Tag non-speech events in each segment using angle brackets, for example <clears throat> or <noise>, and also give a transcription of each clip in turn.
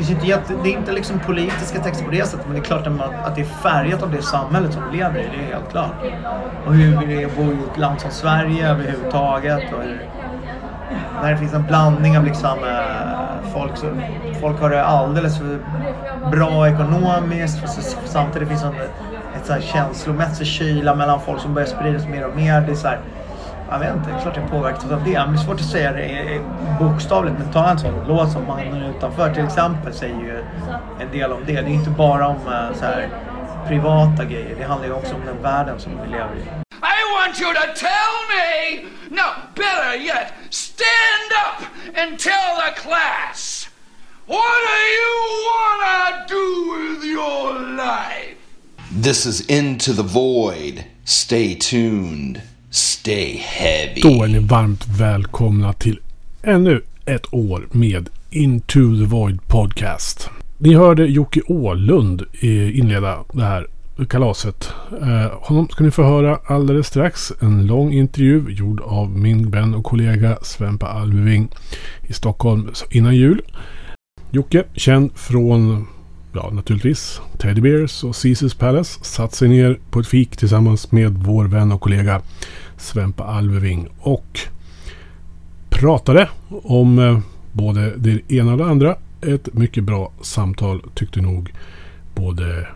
finns inte jätte, det är inte liksom politiska texter på det sättet men det är klart att det är färgat av det samhället som vi lever i. Det är helt klart. Och hur det är att bo i ett land som Sverige överhuvudtaget. Och hur, när det finns en blandning av liksom, eh, folk, så, folk har det alldeles för bra ekonomiskt. Samtidigt finns det ett så här känslomässig kyla mellan folk som börjar spridas mer och mer. Det är så här, jag vet inte, klart jag påverkas av det. Men det är svårt att säga det bokstavligt. Men ta en sån låt som Mannen utanför till exempel säger ju en del om det. Det är inte bara om eh, så här, privata grejer. Det handlar ju också om den världen som vi lever i. I want you to tell me, no, better yet, stand up and tell the class. What do you wanna do with your life? This is Into the Void. Stay tuned. Stay heavy. Då är ni varmt välkomna till ännu ett år med Into the Void Podcast. Ni hörde Jocke Åhlund eh, inleda det här kalaset. Eh, honom ska ni få höra alldeles strax. En lång intervju gjord av min vän och kollega Svempa Alving i Stockholm innan jul. Jocke, känd från, ja naturligtvis, Teddy Bears och Caesars Palace, satt sig ner på ett fik tillsammans med vår vän och kollega Svempa Alveving och pratade om eh, både det ena och det andra. Ett mycket bra samtal tyckte nog både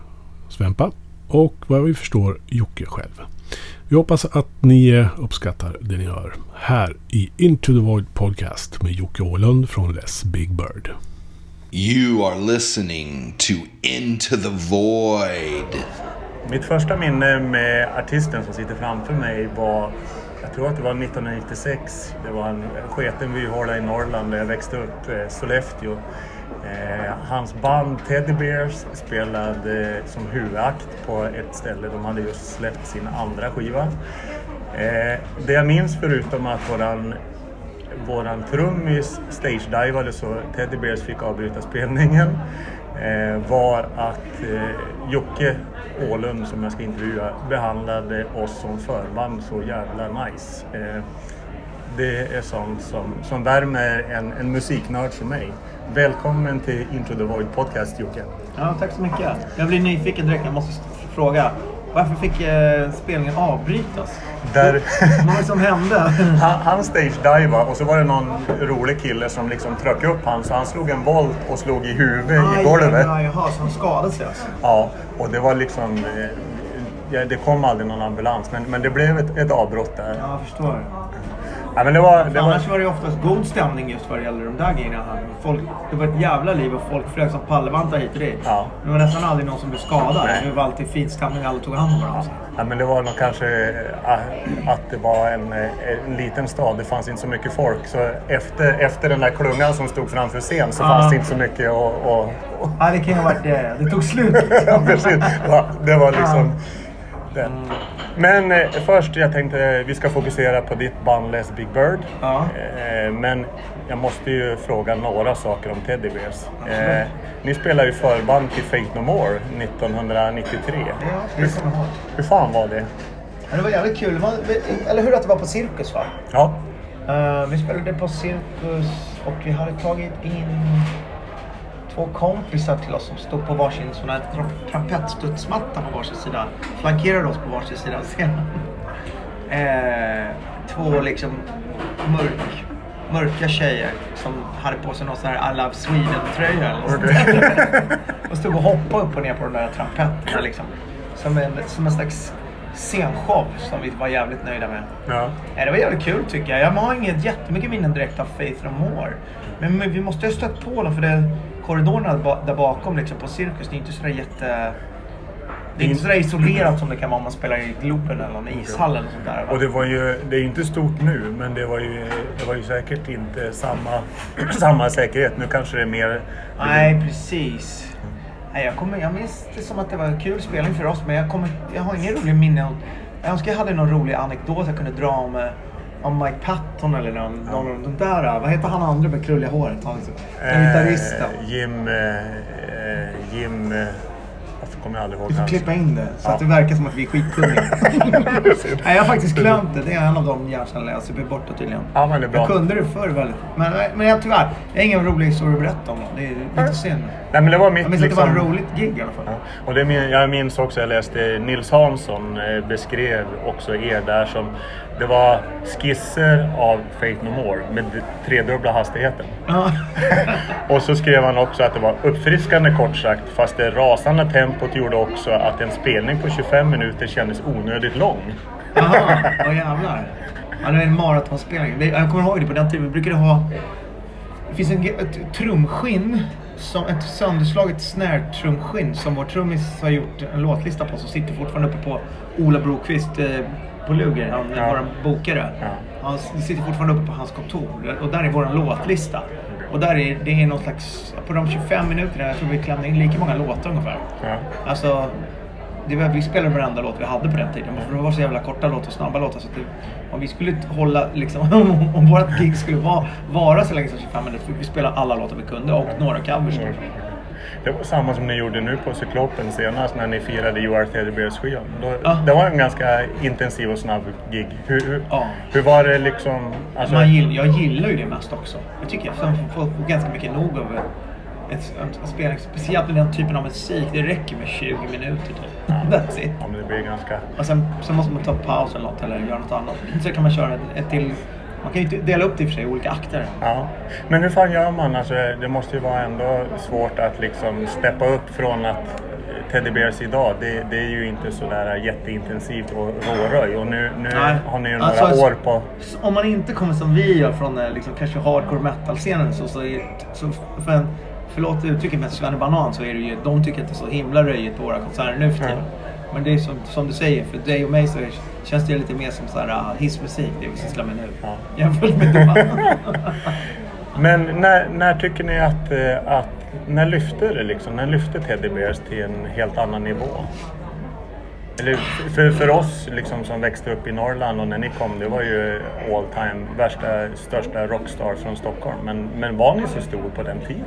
Svempa och vad vi förstår Jocke själv. Vi hoppas att ni eh, uppskattar det ni hör här i Into the Void Podcast med Jocke Åhlund från Les Big Bird. You are listening to Into the Void. Mitt första minne med artisten som sitter framför mig var jag tror att det var 1996. Det var en sketen byhåla i Norrland där jag växte upp, eh, Sollefteå. Eh, hans band Teddy Bears spelade eh, som huvudakt på ett ställe. De hade just släppt sin andra skiva. Det jag minns förutom att våran, våran trummis stagedivade så Teddy Bears fick avbryta spelningen eh, var att eh, Jocke Ålund som jag ska intervjua behandlade oss som förband så jävla nice. Eh, det är sånt som, som värmer en, en musiknörd som mig. Välkommen till Intro the Void Podcast Jocke. Ja, tack så mycket. Jag blir nyfiken direkt. Jag måste fråga. Varför fick eh, spelningen avbrytas? Där... <laughs> Vad var det som hände? <laughs> han, han stage-divade och så var det någon rolig kille som liksom tryckte upp han så han slog en volt och slog i huvudet aj, i golvet. Aj, jaha, så han skadade sig alltså? Ja, och det var liksom... Eh, ja, det kom aldrig någon ambulans men, men det blev ett, ett avbrott där. Ja, jag förstår. Ja, men det var, det Annars var det oftast god stämning just vad det gäller de där grejerna. Folk, det var ett jävla liv och folk flög som pallvantar hit och dit. Ja. Det var nästan aldrig någon som blev skadad. Nej. Det var alltid fin stämning och alla tog hand om varandra. Ja, men det var nog kanske äh, att det var en, en, liten stad. Det fanns inte så mycket folk. Så efter, efter den där klungan som stod framför scen så ja. fanns det inte så mycket att... Och... Ja, det kan ju ha varit det. Det tog slut. <laughs> ja, precis. Ja, det var liksom... Mm. Men eh, först, jag tänkte vi ska fokusera på ditt band Les Big Bird. Ja. Eh, men jag måste ju fråga några saker om Teddy Bears. Eh, ni spelade ju förband till Fate No More 1993. Ja, hur, hur fan var det? Ja, det var jävligt kul. Var, eller hur att det var på Cirkus va? Ja. Uh, vi spelade på Cirkus och vi hade tagit in två kompisar till oss som stod på varsin sån här trampetstudsmatta på varsin sida. Flankerade oss på varsin sida scenen. <laughs> Eh, två liksom mörk, mörka tjejer som hade på sig någon sån här I Love Sweden-tröja Och stod och hoppade upp och ner på de där trampetterna liksom. Som en, som en slags scenshow som vi var jävligt nöjda med. Ja. Det var jävligt kul tycker jag. Jag har inget jättemycket minnen direkt av Faith No More. Men vi måste ju ha stött på dem för det korridorerna där bakom liksom, på Cirkus, det är inte sådär jätte... Det är inte sådär isolerat som det kan vara om man spelar i Globen eller någon ishall eller sånt där. Va? Och det var ju, det är inte stort nu, men det var ju, det var ju säkert inte samma, <clears throat> samma säkerhet. Nu kanske det är mer... Nej, precis. Nej, jag, kommer, jag minns det som att det var en kul spelning för oss, men jag, kommer, jag har ingen rolig minne. Jag önskar jag hade någon rolig anekdot jag kunde dra om eh, om Mike Patton eller någon, någon av de där. Vad heter han andra med krulliga håret? Han, den gitarristen. Jim... Eh, Jim... kommer jag aldrig ihåg Vi får klippa in det så Ja. att det verkar som att vi är skitkunniga. <laughs> Nej, jag har faktiskt glömt det. Det är en av de hjärncellerna jag super bort det tydligen. Ja, men det är bra. Jag kunde det förr väldigt. Men, men jag tyvärr, jag har ingen rolig historia att berätta om det. Är lite synd. Nej, men det var mitt Jag minns att det var liksom... ett roligt gig i alla fall. Ja. Och det, min- jag minns också, jag läste Nils Hansson eh, beskrev också er där som det var skisser av Fate No More med tredubbla hastigheten. <laughs> Och så skrev han också att det var uppfriskande kort sagt fast det rasande tempot gjorde också att en spelning på 25 minuter kändes onödigt lång. Jaha, <laughs> åh jävlar. Ja, det var en maratonspelning. Jag kommer ihåg det på den tiden. Vi brukade ha... Det finns en, ett trumskinn. Som ett sönderslaget snare-trumskinn som vår trummis har gjort en låtlista på. Som sitter fortfarande uppe på Ola Brokvist eh, på Luger, han, Ja. vår bokare. Ja. Han sitter fortfarande uppe på hans kontor. Och där är vår låtlista. Och där är det är någon slags... På de 25 minuterna, jag tror vi klämde in lika många låtar ungefär. Ja. Alltså, det var, vi spelade varenda låt vi hade på den tiden. För det var så jävla korta låtar och snabba låtar. Så att det, om vi skulle hålla, liksom, <laughs> om, om vårt gig skulle vara, vara så länge som 25 minuter, fick vi spela alla låtar vi kunde och några covers. Det var samma som ni gjorde nu på Cyklopen senast när ni firade You Are Teddy Bears skivan. Då- Ja. Det var en ganska intensiv och snabb gig. Hur, hur, Ja. hur var det liksom? Alltså, Man gill, jag gillar ju det mest också. Jag tycker jag får, får, ganska mycket nog av ett, en, en spelning. Speciellt med den typen av musik. Det räcker med 20 minuter typ. That's it. ja, men det blir ganska... Och sen, sen måste man ta paus eller något eller göra något annat. Så kan man köra ett, ett till. Man kan ju dela upp det i och för sig i olika akter. Ja. Men hur fan gör man? Alltså, det måste ju vara ändå svårt att liksom steppa upp från att Teddy Bears idag, det, det är ju inte sådär jätteintensivt och råröj. Och nu, nu Nej. har ni ju Alltså, några år på... Om man inte kommer som vi gör från eh, liksom, kanske hardcore metal-scenen så, så, är, så för en, Förlåt uttrycket men Svenne Banan så är det ju, de tycker att det är så himla röjigt på våra konserter nu för tiden. Men det är som, som du säger, för dig och mig så känns det lite mer som så här, uh, hissmusik, det vi sysslar med nu. Ja. Jämfört med dem. <laughs> Men när, när tycker ni att, eh, att när lyfte det liksom? När lyfte Teddy Bears till en helt annan nivå? Eller för, för oss liksom som växte upp i Norrland och när ni kom, det var ju all time värsta, största rockstar från Stockholm. Men, men var ni så stor på den tiden?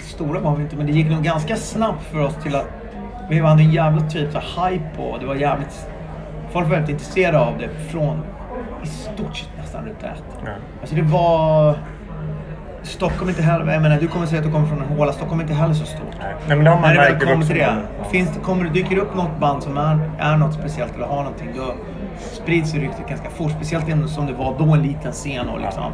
Stora var vi inte, men det gick nog ganska snabbt för oss till att vi hade en jävla typ så hype på det var jävligt... Folk var väldigt intresserade av det från i stort sett nästan runt ett. Ja. Alltså det var... Stockholm inte heller, jag menar du kommer säga att du kommer från en håla, Stockholm är inte heller så stort. Nej, men det har man När det väl kommer till det, finns kommer dyker upp något band som är, är något speciellt eller har någonting, då sprids ju ryktet ganska fort. Speciellt som det var då en liten scen och liksom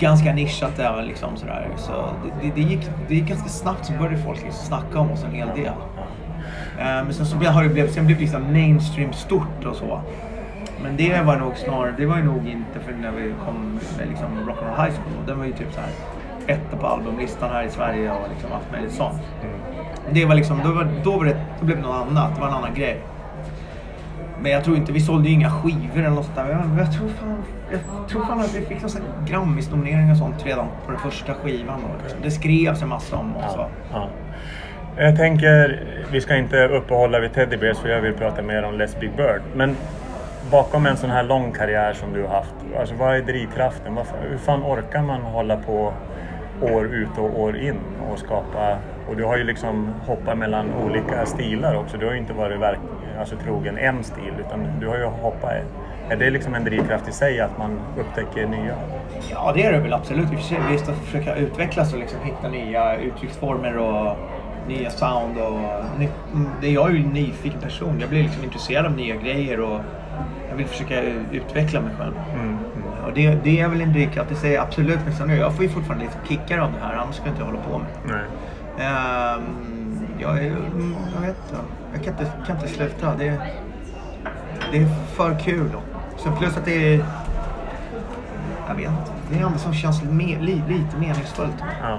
ganska nischat där liksom sådär. Så det, det, det, gick, det gick ganska snabbt så började folk liksom snacka om oss en hel del. Eh, Men sen så har det blivit, sen blev det liksom mainstream stort och så. Men det var nog snarare, det var ju nog inte för när vi kom med liksom Rock'n'Roll High School. Den var ju typ så här etta på albumlistan här i Sverige och liksom allt möjligt sånt. Det var liksom, då, var, då, var det, då blev det något annat, det var en annan grej. Men jag tror inte, vi sålde ju inga skivor eller något där. Jag, jag, tror fan, jag tror fan att vi fick någon Grammis-nominering och sånt redan på den första skivan. Och liksom. Det skrevs en massa om oss. va. Jag tänker, vi ska inte uppehålla vid Teddy Bears för jag vill prata mer om Les Big Bird. Men bakom en sån här lång karriär som du har haft, alltså vad är drivkraften? Varför, hur fan orkar man hålla på år ut och år in och skapa? Och du har ju liksom hoppat mellan olika stilar också. Du har ju inte varit verk, alltså, trogen en stil utan du har ju hoppat. Är det liksom en drivkraft i sig att man upptäcker nya? Ja, det är det väl absolut. I visst att försöka utvecklas och liksom hitta nya uttrycksformer och nya sound. Och nytt, mm, det jag är ju en nyfiken person. Jag blir liksom intresserad av nya grejer och jag vill försöka utveckla mig själv. Och det, det är väl en drivkraft. Det säger jag absolut. Men sen, jag får ju fortfarande lite kickar av det här. Annars skulle jag inte hålla på med det. Nej. Ehm, jag, är, mm, jag vet inte. Jag kan inte, kan inte sluta. Det, det är för kul. Sen plus att det är... Jag vet inte. Det är det enda som känns me, li, lite meningsfullt. Ja.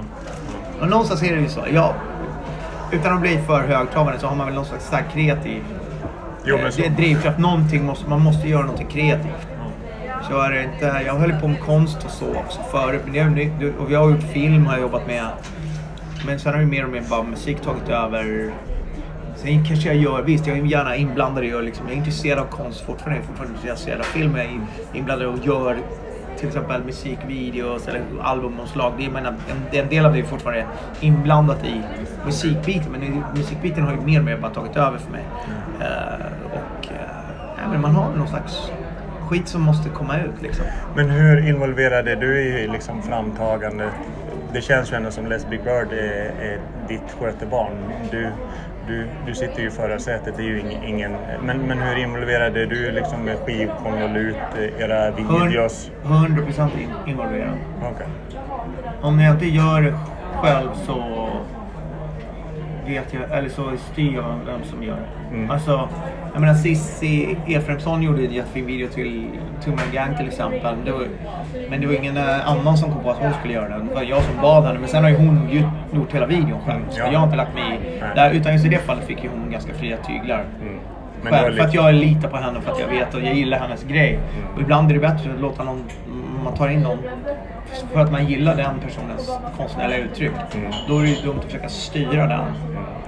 Och någonstans är det ju så. Jag, utan att bli för högtravande så har man väl någon slags stark kreativ Jo, eh, men så. det är drivkraft. Någonting måste, man måste göra någonting kreativt. Så är det inte, jag höll på med konst och så också förut. Men det, och vi har gjort film har jag jobbat med. Men sen har ju mer och mer bara musik tagit över. Sen kanske jag gör, visst jag är gärna inblandad i och liksom, jag är intresserad av konst fortfarande. Jag är fortfarande intresserad av film. Jag är in- inblandad och gör till exempel musikvideos eller albumomslag. Det är, menar, en, en del av det är fortfarande inblandat i musikbiten. Men musikbiten har ju mer och mer bara tagit över för mig. Uh, och eh, uh, men man har någon slags skit som måste komma ut liksom. Men hur involverad är du i liksom framtagandet? Det känns ju ändå som Les Big Bird är, är ditt skötebarn. Du, du, du sitter ju i förarsätet, det är ju ing- ingen... Men, men hur involverad är du liksom med skivkonvolut, era videos? 100% in- involverad. Okej. Om jag inte gör det själv så vet jag, eller så styr jag vem som gör det. Mm. Alltså, jag menar Cissi Efremsson gjorde en jättefin video till Tummen Gang till exempel. Det var, men det var ingen eh, annan som kom på att hon skulle göra den. Det var jag som bad henne. Men sen har ju hon gjort hela videon själv. Så Ja. jag har inte lagt mig i där. Utan just i det fallet fick ju hon ganska fria tyglar. Mm. Själv, för att jag litar på henne, för att jag vet och jag gillar hennes grej. Och ibland är det bättre att låta någon, man tar in någon för att man gillar den personens konstnärliga uttryck. Mm. Då är det ju dumt att försöka styra den.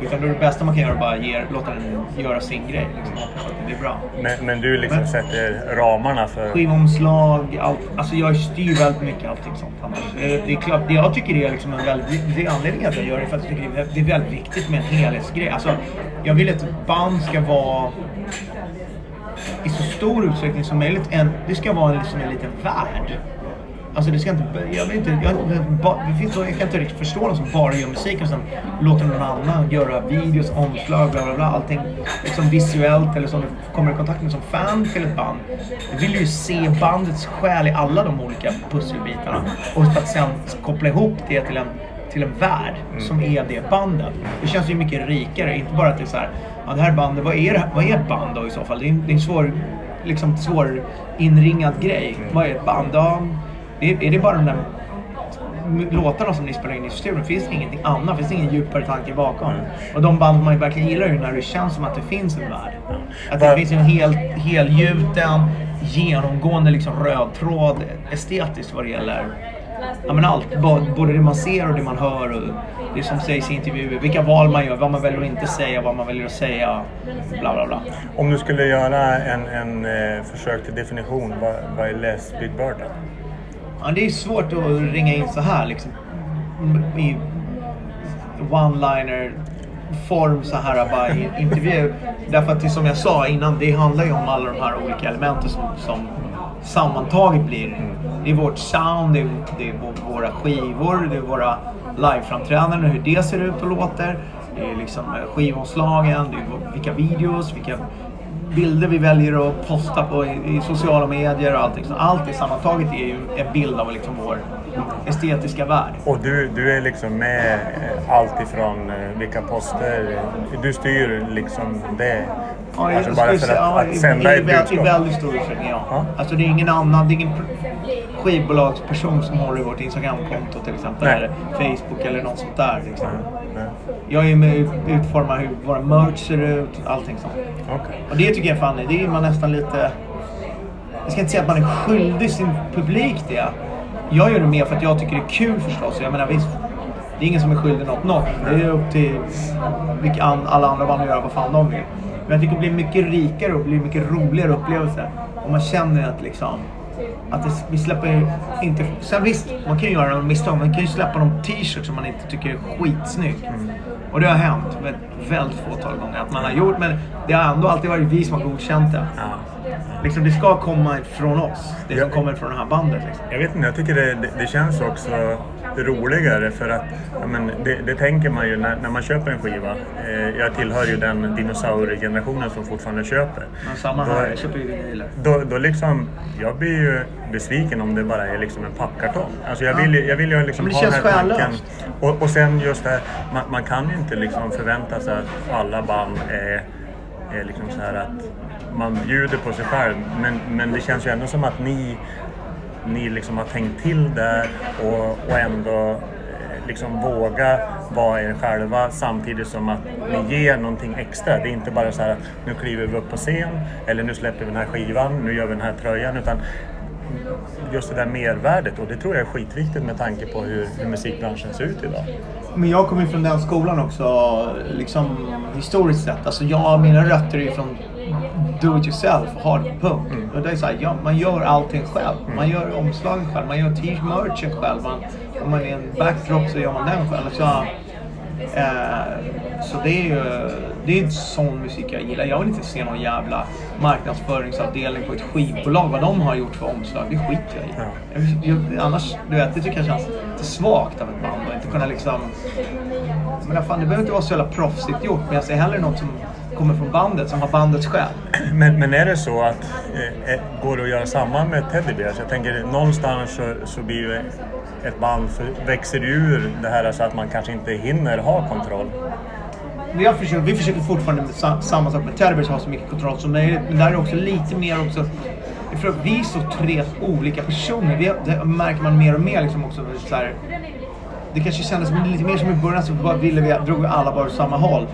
Utan då är det bästa man kan göra bara ge, låta den göra sin grej. Liksom, det blir bra. Men, men du liksom Men- sätter ramarna för... Skivomslag, allt. Alltså jag styr väldigt mycket allting sånt annars. Det är klart, det jag tycker är liksom en väldigt, det är anledningen att jag gör det för att jag tycker det är- det är väldigt viktigt med en helhetsgrej. Alltså, jag vill att ett band ska vara i så stor utsträckning som möjligt, en, det ska vara liksom en liten värld. Alltså det ska inte, jag vill inte, jag, det finns, jag kan inte riktigt förstå någon som bara gör musik och sen låter någon annan göra videos, omslag, bla bla bla. Allting liksom visuellt eller som du kommer i kontakt med som fan till ett band. Du vill ju se bandets själ i alla de olika pusselbitarna. Och för att sen koppla ihop det till en, till en värld som är det bandet. Det känns ju mycket rikare. Inte bara att det är så här, ja det här bandet, vad är, det, vad är ett band då i så fall? Det är en, det är en svår, liksom svår inringad grej. Vad är ett band? Ja, är, är det bara de där låtarna som ni spelar in i studion? Finns det ingenting annat? Finns det ingen djupare tanke bakom? Och de band man verkligen gillar är när det känns som att det finns en värld. Att det Va- finns en hel, helgjuten, genomgående liksom röd tråd estetiskt vad det gäller Ja men allt, både det man ser och det man hör och det som sägs i intervjuer, vilka val man gör, vad man väljer att inte säga, vad man väljer att säga, bla bla bla. Om du skulle göra en, en eh, försök till definition, vad, vad är Les Big Bird då? Ja, det är svårt att ringa in så här liksom. I one-liner form så här bara i en intervju. Därför att det som jag sa innan, det handlar ju om alla de här olika elementen som, som sammantaget blir. Det är vårt sound, det är, det är våra skivor, det är våra liveframträdanden, hur det ser ut och låter. Det är liksom eh, skivomslagen, det är vilka videos, vilka bilder vi väljer att posta på i, i sociala medier och allting. Så allt det sammantaget är ju en bild av liksom vår estetiska värld. Och du, du är liksom med allt ifrån eh, vilka poster, du styr liksom det. Ja, alltså bara för att, ja, att sända i, ett vä- I budskap. väldigt stor utsträckning, ja. Ja. Alltså det är ingen annan, det är ingen skivbolagsperson som håller i vårt Instagramkonto till exempel. Nej. Eller Facebook eller något sånt där. Liksom. Nej. Jag är med och utformar hur våra merch ser ut, allting sånt. Okej. Och det tycker jag fan är, det är man nästan lite... Jag ska inte säga att man är skyldig sin publik det. Jag gör det mer för att jag tycker det är kul förstås. Jag menar visst, det är ingen som är skyldig något något. Det är upp till vilka an, alla andra band att göra vad fan de vill. Men jag tycker det blir mycket rikare och blir mycket roligare upplevelse. Om man känner att liksom... Att det, vi släpper inte... Sen visst, man kan ju göra misstag. Man kan ju släppa någon t-shirt som man inte tycker är skitsnygg. Och det har hänt med väldigt fåtal gånger att man har gjort. Men det har ändå alltid varit vi som har godkänt det. Ja. Liksom, det ska komma från oss. Det som Ja. kommer från det här bandet. Liksom. Jag vet inte, jag tycker det, det, det känns också roligare för att ja, men det, det tänker man ju när, när man köper en skiva. Eh, jag tillhör ju den dinosauriegenerationen som fortfarande köper. Men samma Då- här, jag köper ju vinyler. Då, då liksom, jag blir ju besviken om det bara är liksom en pappkartong. Alltså jag vill, ju- jag vill ju liksom ha den här tanken. Och, och sen just det här, man, man kan ju inte liksom förvänta sig att alla band är, är liksom så här att man bjuder på sig själv. Men, men det känns ju ändå som att ni, ni liksom har tänkt till där och, och ändå eh, liksom våga vara er själva samtidigt som att ni ger någonting extra. Det är inte bara så här att nu kliver vi upp på scen eller nu släpper vi den här skivan, nu gör vi den här tröjan. Utan just det där mervärdet och det tror jag är skitviktigt med tanke på hur, hur musikbranschen ser ut idag. Men jag kommer ju från den skolan också, liksom historiskt sett. Alltså jag, mina rötter är ju från do it yourself och ha det punkt. Och det är så här, ja, man gör allting själv. Man gör omslagen själv, man gör t-merchen själv. Man, om man är en backdrop så gör man den själv. Så, eh, så det är ju det är sån musik jag gillar. Jag vill inte se någon jävla marknadsföringsavdelning på ett skivbolag. Vad de har gjort för omslag, det skiter jag i. Jag, jag, annars, du vet, det tycker jag känns lite svagt av ett band att inte kunna liksom... Men fan, det behöver inte vara så jävla proffsigt gjort, men jag ser hellre något som kommer från bandet, som har bandets själ. Men, men är det så att eh, eh, går det att göra samma med Teddy Bears? Jag tänker någonstans så, så blir ju ett band för, växer ur det här så att man kanske inte hinner ha kontroll. Vi, har försökt, vi försöker fortfarande med sa, samma sak med Terrorbears ha så mycket kontroll som möjligt. Men där är också lite mer också... För vi är så tre olika personer. Vi, det märker man mer och mer liksom också. Så här, det kanske kändes lite mer som i början så ville vi, drog vi alla bara åt samma håll.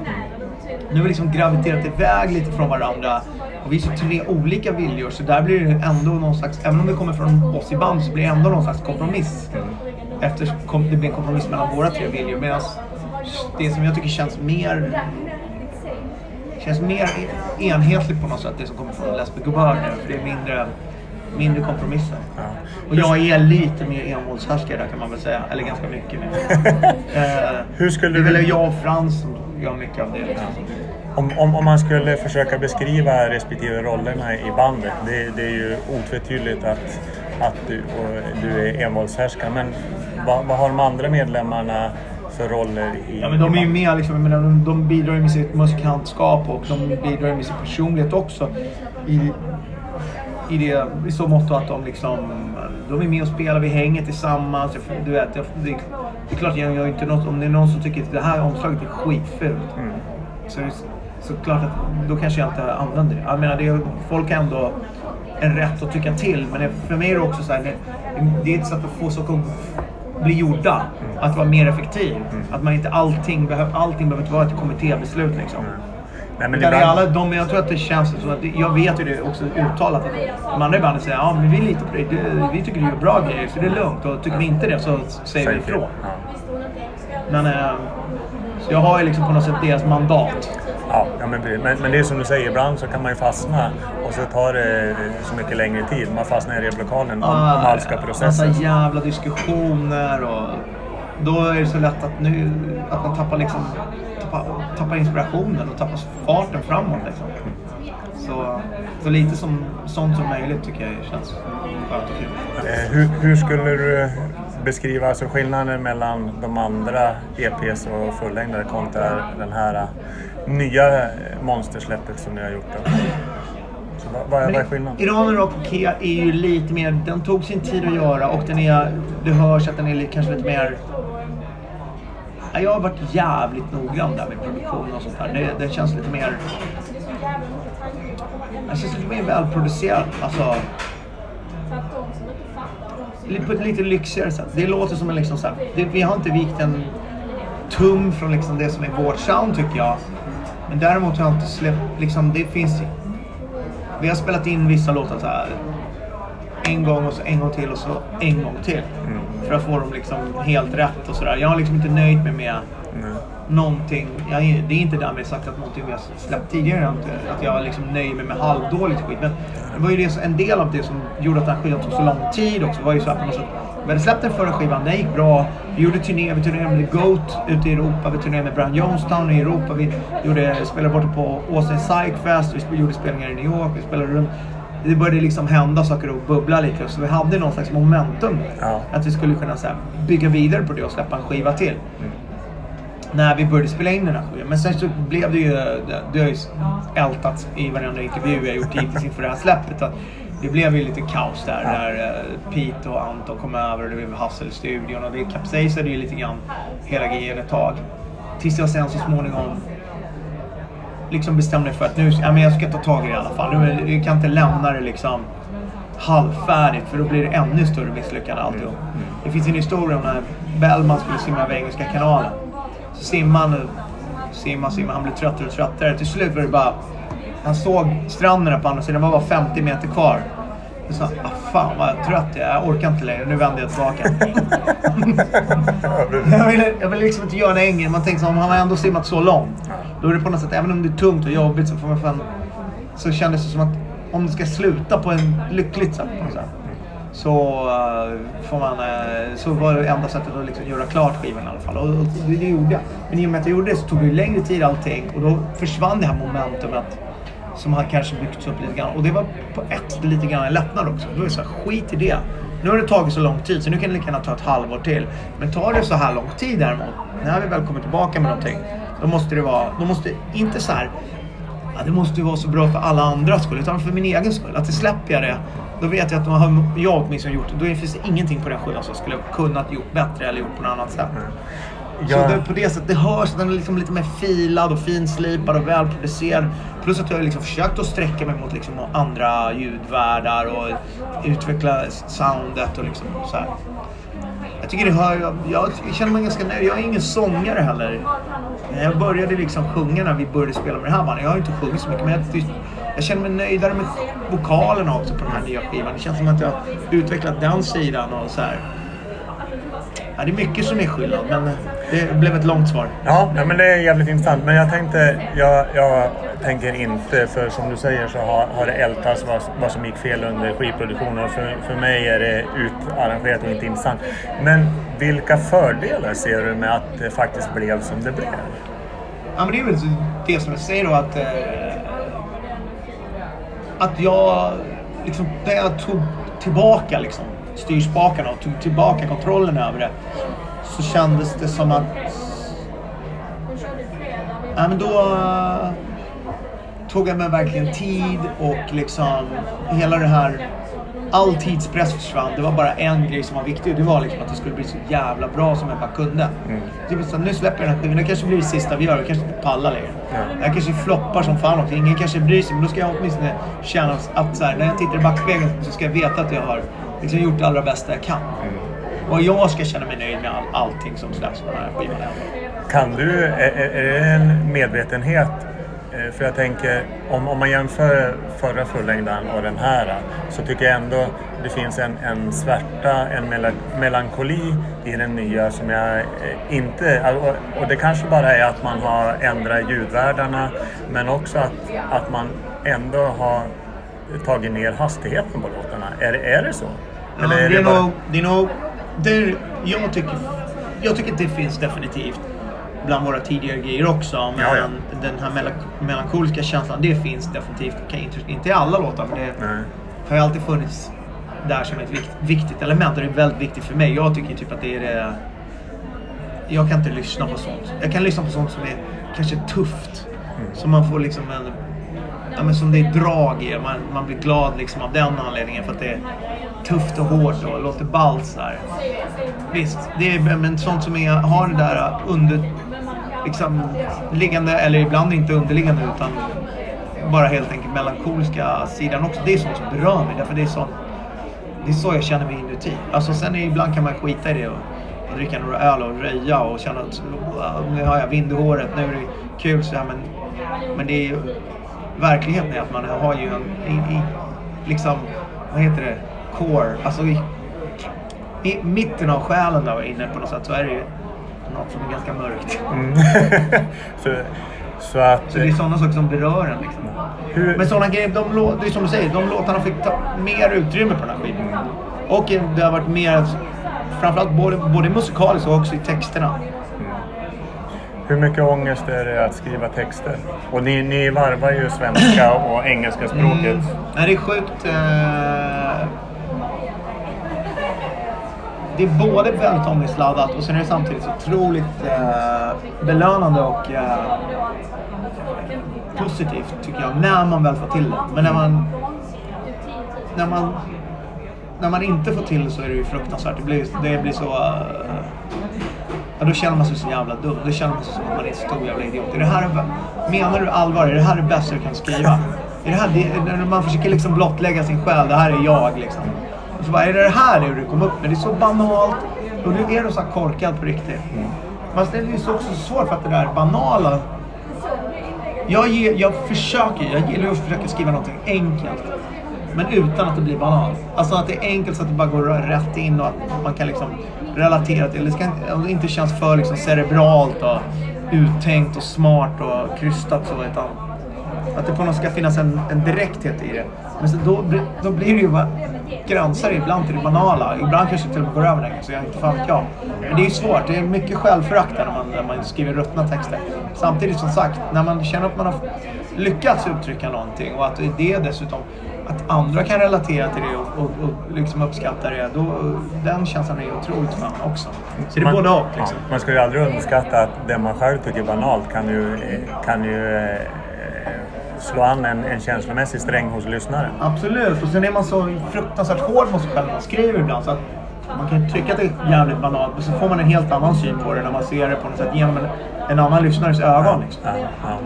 Nu har vi liksom graviterat iväg lite från varandra. Och vi är så tre olika viljor så där blir det ändå någon slags, även om det kommer från oss i band så blir det ändå någon slags kompromiss. Eftersom det blir en kompromiss mellan våra tre viljor. Medan det som jag tycker känns mer känns mer enhetligt på något sätt, det som kommer från Lesbic Gubbar nu. För det är mindre, mindre kompromisser. Ja. Och jag är lite mer envåldshärskare där kan man väl säga. Eller ganska mycket mer. <laughs> eh, Hur skulle det är du- väl jag och Frans som gör mycket av det. Om, om, om man skulle försöka beskriva respektive rollerna i bandet. Det, det är ju otvetydigt att, att du, och du är envåldshärskare. Men vad, vad har de andra medlemmarna för roller i Ja men de är ju med liksom, menar, de, de bidrar ju med sitt musikantskap och de bidrar med sin personlighet också. I, i, det, I så mått att de liksom, de är med och spelar, vi hänger tillsammans. Du vet, jag, det, det är klart jag gör inte något, om det är någon som tycker att det här omslaget är skitfult. Så, är det- så klart att då kanske jag inte använder det. Jag menar, det är, folk har ändå en rätt att tycka till. Men det, för mig är det också så här, det, det är ett sätt att få saker att bli gjorda. Att vara mer effektiv. Att man inte allting, behöver, allting behöver inte vara ett kommittébeslut liksom. Nej, men Utan ibland, alla, de, jag tror att det känns så att jag vet ju det också uttalat att de andra i bandet säger ja men vi litar på dig. Vi tycker du gör bra grejer så det är lugnt. Och tycker vi inte det så säger vi ifrån. Ja. Men eh, så jag har ju liksom på något sätt deras mandat. Ja, ja men, men, men det är som du säger, ibland så kan man ju fastna och så tar det så mycket längre tid. Man fastnar i replokalen om, om allt ska processas. Massa jävla diskussioner och då är det så lätt att, nu, att man tappar, liksom, tappar, tappar inspirationen och tappar farten framåt. Liksom. Så, så lite som, sånt som möjligt tycker jag känns skönt och kul. Eh, Hur, hur skulle du beskriva alltså skillnaden mellan de andra EPs och fullängdare kontra den här eh, nya eh, monstersläppet som ni har gjort? Då? Så vad, vad, är, vad är skillnaden? Iraner och Kea är ju lite mer, den tog sin tid att göra och den är, det hörs att den är kanske lite mer... Jag har varit jävligt noggrann där med produktion och sånt där. Det, det känns lite mer... Det känns lite mer välproducerat. Alltså... På ett lite lyxigare sätt. Det låter som en liksom så här, det, Vi har inte vikt en tum från liksom det som är vårt sound tycker jag. Men däremot har jag inte släppt, liksom det finns vi har spelat in vissa låtar så här en gång och så en gång till och så en gång till. För att få dem liksom helt rätt och sådär. Jag har liksom inte nöjt mig med Nej. någonting. Jag, det är inte därmed sagt att någonting vi har släppt tidigare, att, att jag liksom nöjer mig med halvdåligt skit. Men det var ju det, en del av det som gjorde att den här skivan tog så lång tid också. var ju så något sätt. Vi hade släppt den förra skivan, den gick bra. Vi gjorde turné, vi turnerade med The Goat ute i Europa. Vi turnerade med Brian Jonestown i Europa. Vi gjorde, spelade borta på Austin Psych Fest. Vi gjorde spelningar i New York. Vi spelade runt. Det började liksom hända saker och bubbla lite. Så vi hade någon slags momentum. Ja. Att vi skulle kunna så här, bygga vidare på det och släppa en skiva till när vi började spela in den här skivan. Men sen så blev det ju, det, har ju ältats i varenda intervju jag gjort hittills inför det här släppet. Att det blev ju lite kaos där när eh, Pete och Anton kom över och det blev hassel i studion och det kapsejsade ju lite grann hela grejen ett tag. Tills jag sen så småningom liksom bestämde mig för att nu, ja, men jag ska ta tag i det i alla fall. Nu, jag kan inte lämna det liksom halvfärdigt för då blir det ännu större misslyckande alltihop. Det finns en historia om när Bellman skulle simma över Engelska kanalen. Så simmade han, och simmade, simmade, han blev tröttare och tröttare. Till slut var det bara... Han såg stranden på andra sidan, det var bara 50 meter kvar. Jag sa, ah, fan vad trött jag är, jag orkar inte längre, nu vänder jag tillbaka. <laughs> jag, ville, jag ville liksom inte göra det enkelt. Man tänkte så, om han har ändå simmat så långt. Då är det på något sätt, även om det är tungt och jobbigt så får man fan så kändes det som att om det ska sluta på en lyckligt sätt på något sätt. Så, eh, får man, eh, så var det enda sättet att liksom göra klart skivan i alla fall. Och, och det, gjorde jag. Men i och med att jag gjorde det så tog det längre tid allting. Och då försvann det här momentumet som hade kanske byggts upp lite grann. Och det var på ett lite grann en lättnad också. Då är det så här, skit i det. Nu har det tagit så lång tid så nu kan det lika gärna ta ett halvår till. Men tar det så här lång tid däremot, när vi väl kommer tillbaka med någonting. Då måste det vara, då måste inte så här, ja, det måste ju vara så bra för alla andras skull. Utan för min egen skull. Att det släpper jag det, då vet jag att har jag åtminstone gjort det. Då finns det ingenting på den skivan som jag skulle kunnat gjort bättre eller gjort på något annat sätt. Mm. Så Ja. det, på det sättet, det hörs att den är liksom lite mer filad och finslipad och välproducerad. Plus att jag har liksom försökt att sträcka mig mot liksom andra ljudvärldar och utveckla soundet och liksom så här. Jag tycker det hör, jag, jag känner mig ganska nöjd. Jag är ingen sångare heller. Jag började liksom sjunga när vi började spela med det här bandet. Jag har inte sjungit så mycket men jag, jag känner mig nöjdare med vokalerna också på den här nya skivan. Det känns som att jag har utvecklat den sidan och så här. Ja, det är mycket som är skillnad men det blev ett långt svar. Ja, men det är jävligt intressant. Men jag tänkte, jag, jag tänker inte, för som du säger så har, har det ältats vad, vad som gick fel under skivproduktionen. Och för, för mig är det utarrangerat och inte intressant. Men vilka fördelar ser du med att det faktiskt blev som det blev? Ja, men det är väl det som jag säger då att... Eh, att jag... Liksom, när jag tog tillbaka liksom, styrspakarna och tog tillbaka kontrollen över det. Så kändes det som att... Ja, men då eh, tog jag mig verkligen tid och liksom hela det här... All tidspress försvann. Det var bara en grej som var viktig och det var liksom att det skulle bli så jävla bra som jag bara kunde. Typ så, nu släpper jag den här skivan. Det kanske blir det sista vi gör. Vi kanske inte pallar längre. Jag kanske floppar som fan också. Ingen kanske bryr sig. Men då ska jag åtminstone känna att så här, när jag tittar i backspegeln så ska jag veta att jag har liksom gjort det allra bästa jag kan. Och jag ska känna mig nöjd med all, allting som släpps på den här skivan. Kan du, är, är det en medvetenhet? Eh, För jag tänker, om, om man jämför förra fullängdaren och den här så tycker jag ändå det finns en, en svärta, en mela- melankoli i den nya som jag eh, inte... Och, och det kanske bara är att man har ändrat ljudvärdarna men också att, att man ändå har tagit ner hastigheten på låtarna. Är, det- är det så? Ja, Eller det, är bara- nog, det är nog... Det jag, tycker, jag tycker att det finns definitivt bland våra tidigare grejer också. Men Ja, ja. den här melank- melankoliska känslan, det finns definitivt. Inte, i alla låtar, men det Nej. har ju alltid funnits där som ett vikt, viktigt element. Och det är väldigt viktigt för mig. Jag tycker typ att det är det... Jag kan inte lyssna på sånt. Jag kan lyssna på sånt som är kanske tufft. Som man får liksom en... Ja, men som det är drag i. Man, man blir glad liksom av den anledningen för att det är tufft och hårt och låter ballt så här. Visst, det är men sånt som är, har det där under... Liksom liggande, eller ibland inte underliggande utan bara helt enkelt melankoliska sidan också. Det är sånt som berör mig därför det är sånt det är så jag känner mig inuti. Alltså sen är, ibland kan man skita i det och, och dricka några öl och röja och känna att nu har jag vind i håret, nu är det kul så här, men, men det är ju verkligheten är att man har ju en, i, i, liksom, vad heter det, core, alltså i, i mitten av själen där inne på något sätt så är det ju något som är ganska mörkt. <laughs> så, så att... Så det är sådana saker som berör en liksom. hur, Men sådana grejer, de, det är som du säger, de låtarna fick ta mer utrymme på den här skivan. Och det har varit mer, framförallt både, både musikaliskt och också i texterna. Hur mycket ångest är det att skriva texter? Och ni, ni varvar ju svenska och engelska språket. Mm. Nej, det är sjukt. Eh, det är både väldigt ångestladdat och sen är det samtidigt så otroligt eh, belönande och eh, positivt tycker jag. När man väl får till det. Men när man, när man, när man inte får till det så är det ju fruktansvärt. Det blir, det blir så... eh, Ja, då känner man sig så jävla dum. Då känner man sig som att man är en stor jävla idiot. Är det här, menar du allvar? Är det här det bästa du kan skriva? Är det här, det, när man försöker liksom blottlägga sin själ. Det här är jag liksom. Och så bara, är det det här det du kom upp med? Det är så banalt. Och nu är du så här korkad på riktigt. Fast det är ju så också svårt för att det där banala. Jag, ge, jag försöker, jag gillar att försöka skriva någonting enkelt. Men utan att det blir banalt. Alltså att det är enkelt så att det bara går rätt in och att man kan liksom relaterat, till det. Ska inte, det inte känns för liksom cerebralt och uttänkt och smart och krystat så. Utan Att det på något sätt ska finnas en, en direkthet i det. Men så då, blir- då blir det ju bara gränsar ibland till det banala. Ibland kanske det till och med går över den så jag inte fan vet jag. Men det är ju svårt. Det är mycket självförakt där när man, när man skriver ruttna texter. Samtidigt som sagt, när man känner att man har lyckats uttrycka någonting och att det dessutom att andra kan relatera till det och, och, och liksom uppskatta det. Då, den känslan är otroligt skön också. Så det är Man- både och. Liksom. Ja, man ska ju aldrig underskatta att det man själv tycker är banalt kan ju, kan ju eh, slå an en, en känslomässig sträng hos lyssnaren. Absolut. Och sen är man så fruktansvärt hård mot sig själv när man skriver ibland. Så att man kan tycka att det är jävligt banalt, men så får man en helt annan syn på det när man ser det på något sätt genom en, en annan lyssnares ögon. Liksom. Ja, ja.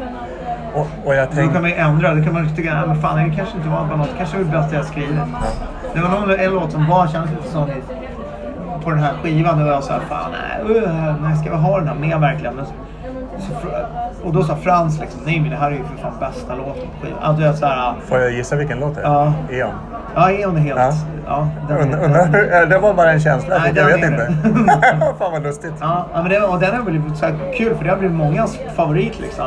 Och, och jag Då tänkte... kan man ju ändra. Då kan man tycka att fan, det kanske inte var banalt. Det kanske var det bästa jag skrivit. Det var någon en låt som var, kändes lite som på den här skivan. Då var jag såhär, fan nej, uh, nej, ska vi ha den här med verkligen? Men, så, och då sa Frans liksom, nej men det här är ju för fan bästa låten på skivan. Alltså jag såhär, Får jag gissa vilken låt det är? Ja. Eon. ja Eon är helt... Ja. Ja, den, Undrar, undrar, eh, det var bara en känsla. Nej, jag den vet inte. <laughs> Fan vad lustigt. Ja, men det, och den har blivit så här kul för det har blivit mångas favorit liksom.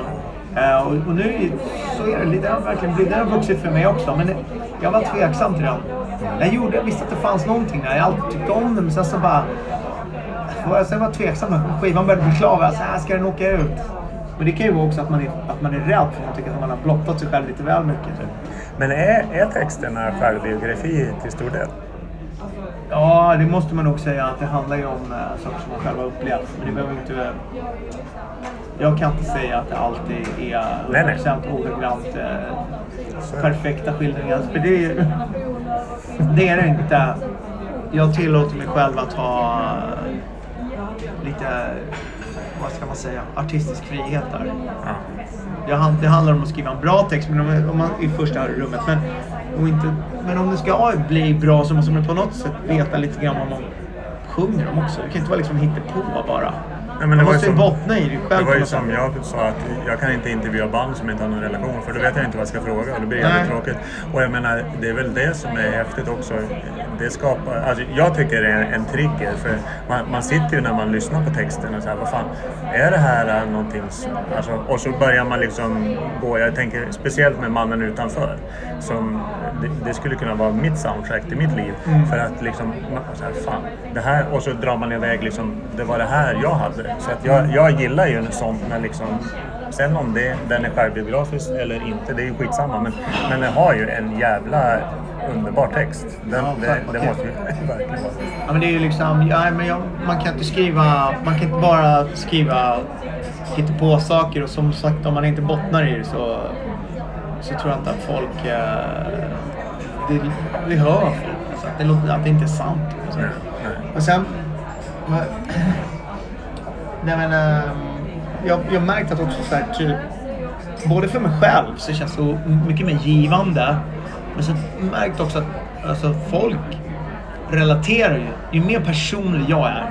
Eh, och, och nu så är det lite, den har verkligen blivit, har vuxit för mig också. Men jag var tveksam till den. Jag gjorde, jag visste att det fanns någonting där. Jag har alltid tyckt om den men sen så bara... var jag- Sen var jag tveksam när skivan började bli klar. Jag så här, äh, ska den åka ut? Men det kan ju vara också att man är, att man är rädd för att man tycker att man har blottat sig själv lite väl mycket. Typ. Men är, är texterna självbiografi till stor del? Ja, det måste man nog säga att det handlar ju om äh, saker som man själv har upplevt. Men det behöver inte... Jag kan inte säga att det alltid är Nej, nej. 100% ordagrant Så- perfekta skildringar. För det är, det är det inte. Jag tillåter mig själv att ha lite, vad ska man säga, artistisk frihet där. Ja. Det handlar om att skriva en bra text men om, om man, i första rummet. Men, och inte, men om det ska bli bra så måste man på något sätt veta lite grann vad man sjunger om också. Det kan inte vara liksom hittepå bara. Nej, men det var ju måste ju som- bottna i det själv. Det var ju som jag sa att jag kan inte intervjua band som inte har någon relation för då vet jag inte vad jag ska fråga och det blir jävligt tråkigt. Och jag menar, det är väl det som är häftigt också. Det skapar, alltså jag tycker det är en, en trigger för man, man sitter ju när man lyssnar på texten och så här, vad fan, är det här någonting som, alltså, och så börjar man liksom gå, jag tänker speciellt med Mannen utanför. Som, det, det skulle kunna vara mitt soundtrack till mitt liv. Mm. För att liksom, så här, fan, det här, och så drar man iväg liksom, det var det här jag hade. Så att jag, jag gillar ju sånt när liksom, sen om det, den är självbiografisk eller inte, det är ju skitsamma. Men, men den har ju en jävla underbar text. Den, Ja, det, det måste ju <laughs> verkligen vara. Ja, men det är ju liksom, ja, men jag, man kan inte skriva, man kan inte bara skriva på saker och som sagt om man inte bottnar i det så, så tror jag inte att folk, eh, det, vi hör folk, alltså, att, det låter, att det inte är sant. Alltså. Nej, nej. Och sen, nej men, eh, jag jag har märkt att också så här, typ, både för mig själv så känns det så mycket mer givande. Men jag märkt också att alltså, folk relaterar ju. Ju mer personlig jag är,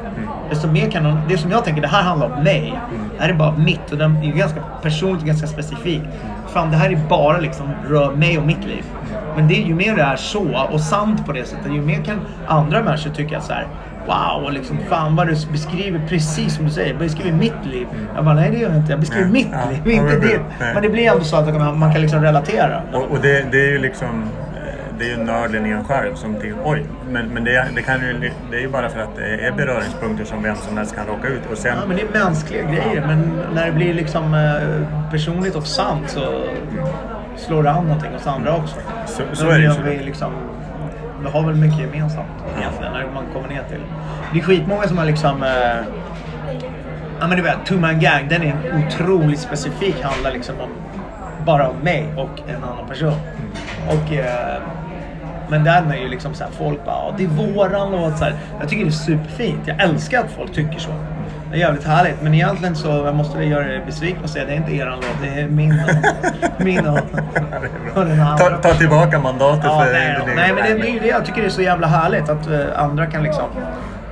desto mer kan de, det som jag tänker, det här handlar om mig. Det här är bara mitt och den är ganska personligt och ganska specifikt. Fan, det här är bara liksom rör mig och mitt liv. Men det ju mer det är så och sant på det sättet, ju mer kan andra människor tycka så här. Wow, liksom fan vad du beskriver precis som du säger. Beskriver mitt liv. Jag bara, nej det gör jag inte. Jag beskriver Nej. mitt Ja, liv, ja, inte men- ditt. Men det blir ändå så att man, man kan liksom relatera. Och, och det, det är ju liksom eh, det är ju nörden i en själv som till oj, men, men det, det, kan ju, det är ju bara för att det är beröringspunkter som vem som helst kan råka ut. Och sen, Ja, men det är mänskliga grejer. Men när det blir liksom eh, personligt och sant så slår det an någonting hos andra också. Så- så är det ju liksom, vi har väl mycket gemensamt egentligen när man kommer ner till... Det är skitmånga som har liksom... Eh, ja men du vet, Two Man Gang, den är otroligt specifik. Handlar liksom om bara om mig och en annan person. Och... Eh, men den är ju liksom såhär, folk bara "Ja, det är våran låt. Så här. Jag tycker det är superfint. Jag älskar att folk tycker så. Det är jävligt härligt. Men egentligen så jag måste jag göra er besvikna och säga det är inte eran låt, det är min låt. <laughs> Min låt. <laughs> Den andra. ta, ta tillbaka mandatet Ja, för nej, din nej, men det, är ju det jag tycker det är så jävla härligt att eh, andra kan liksom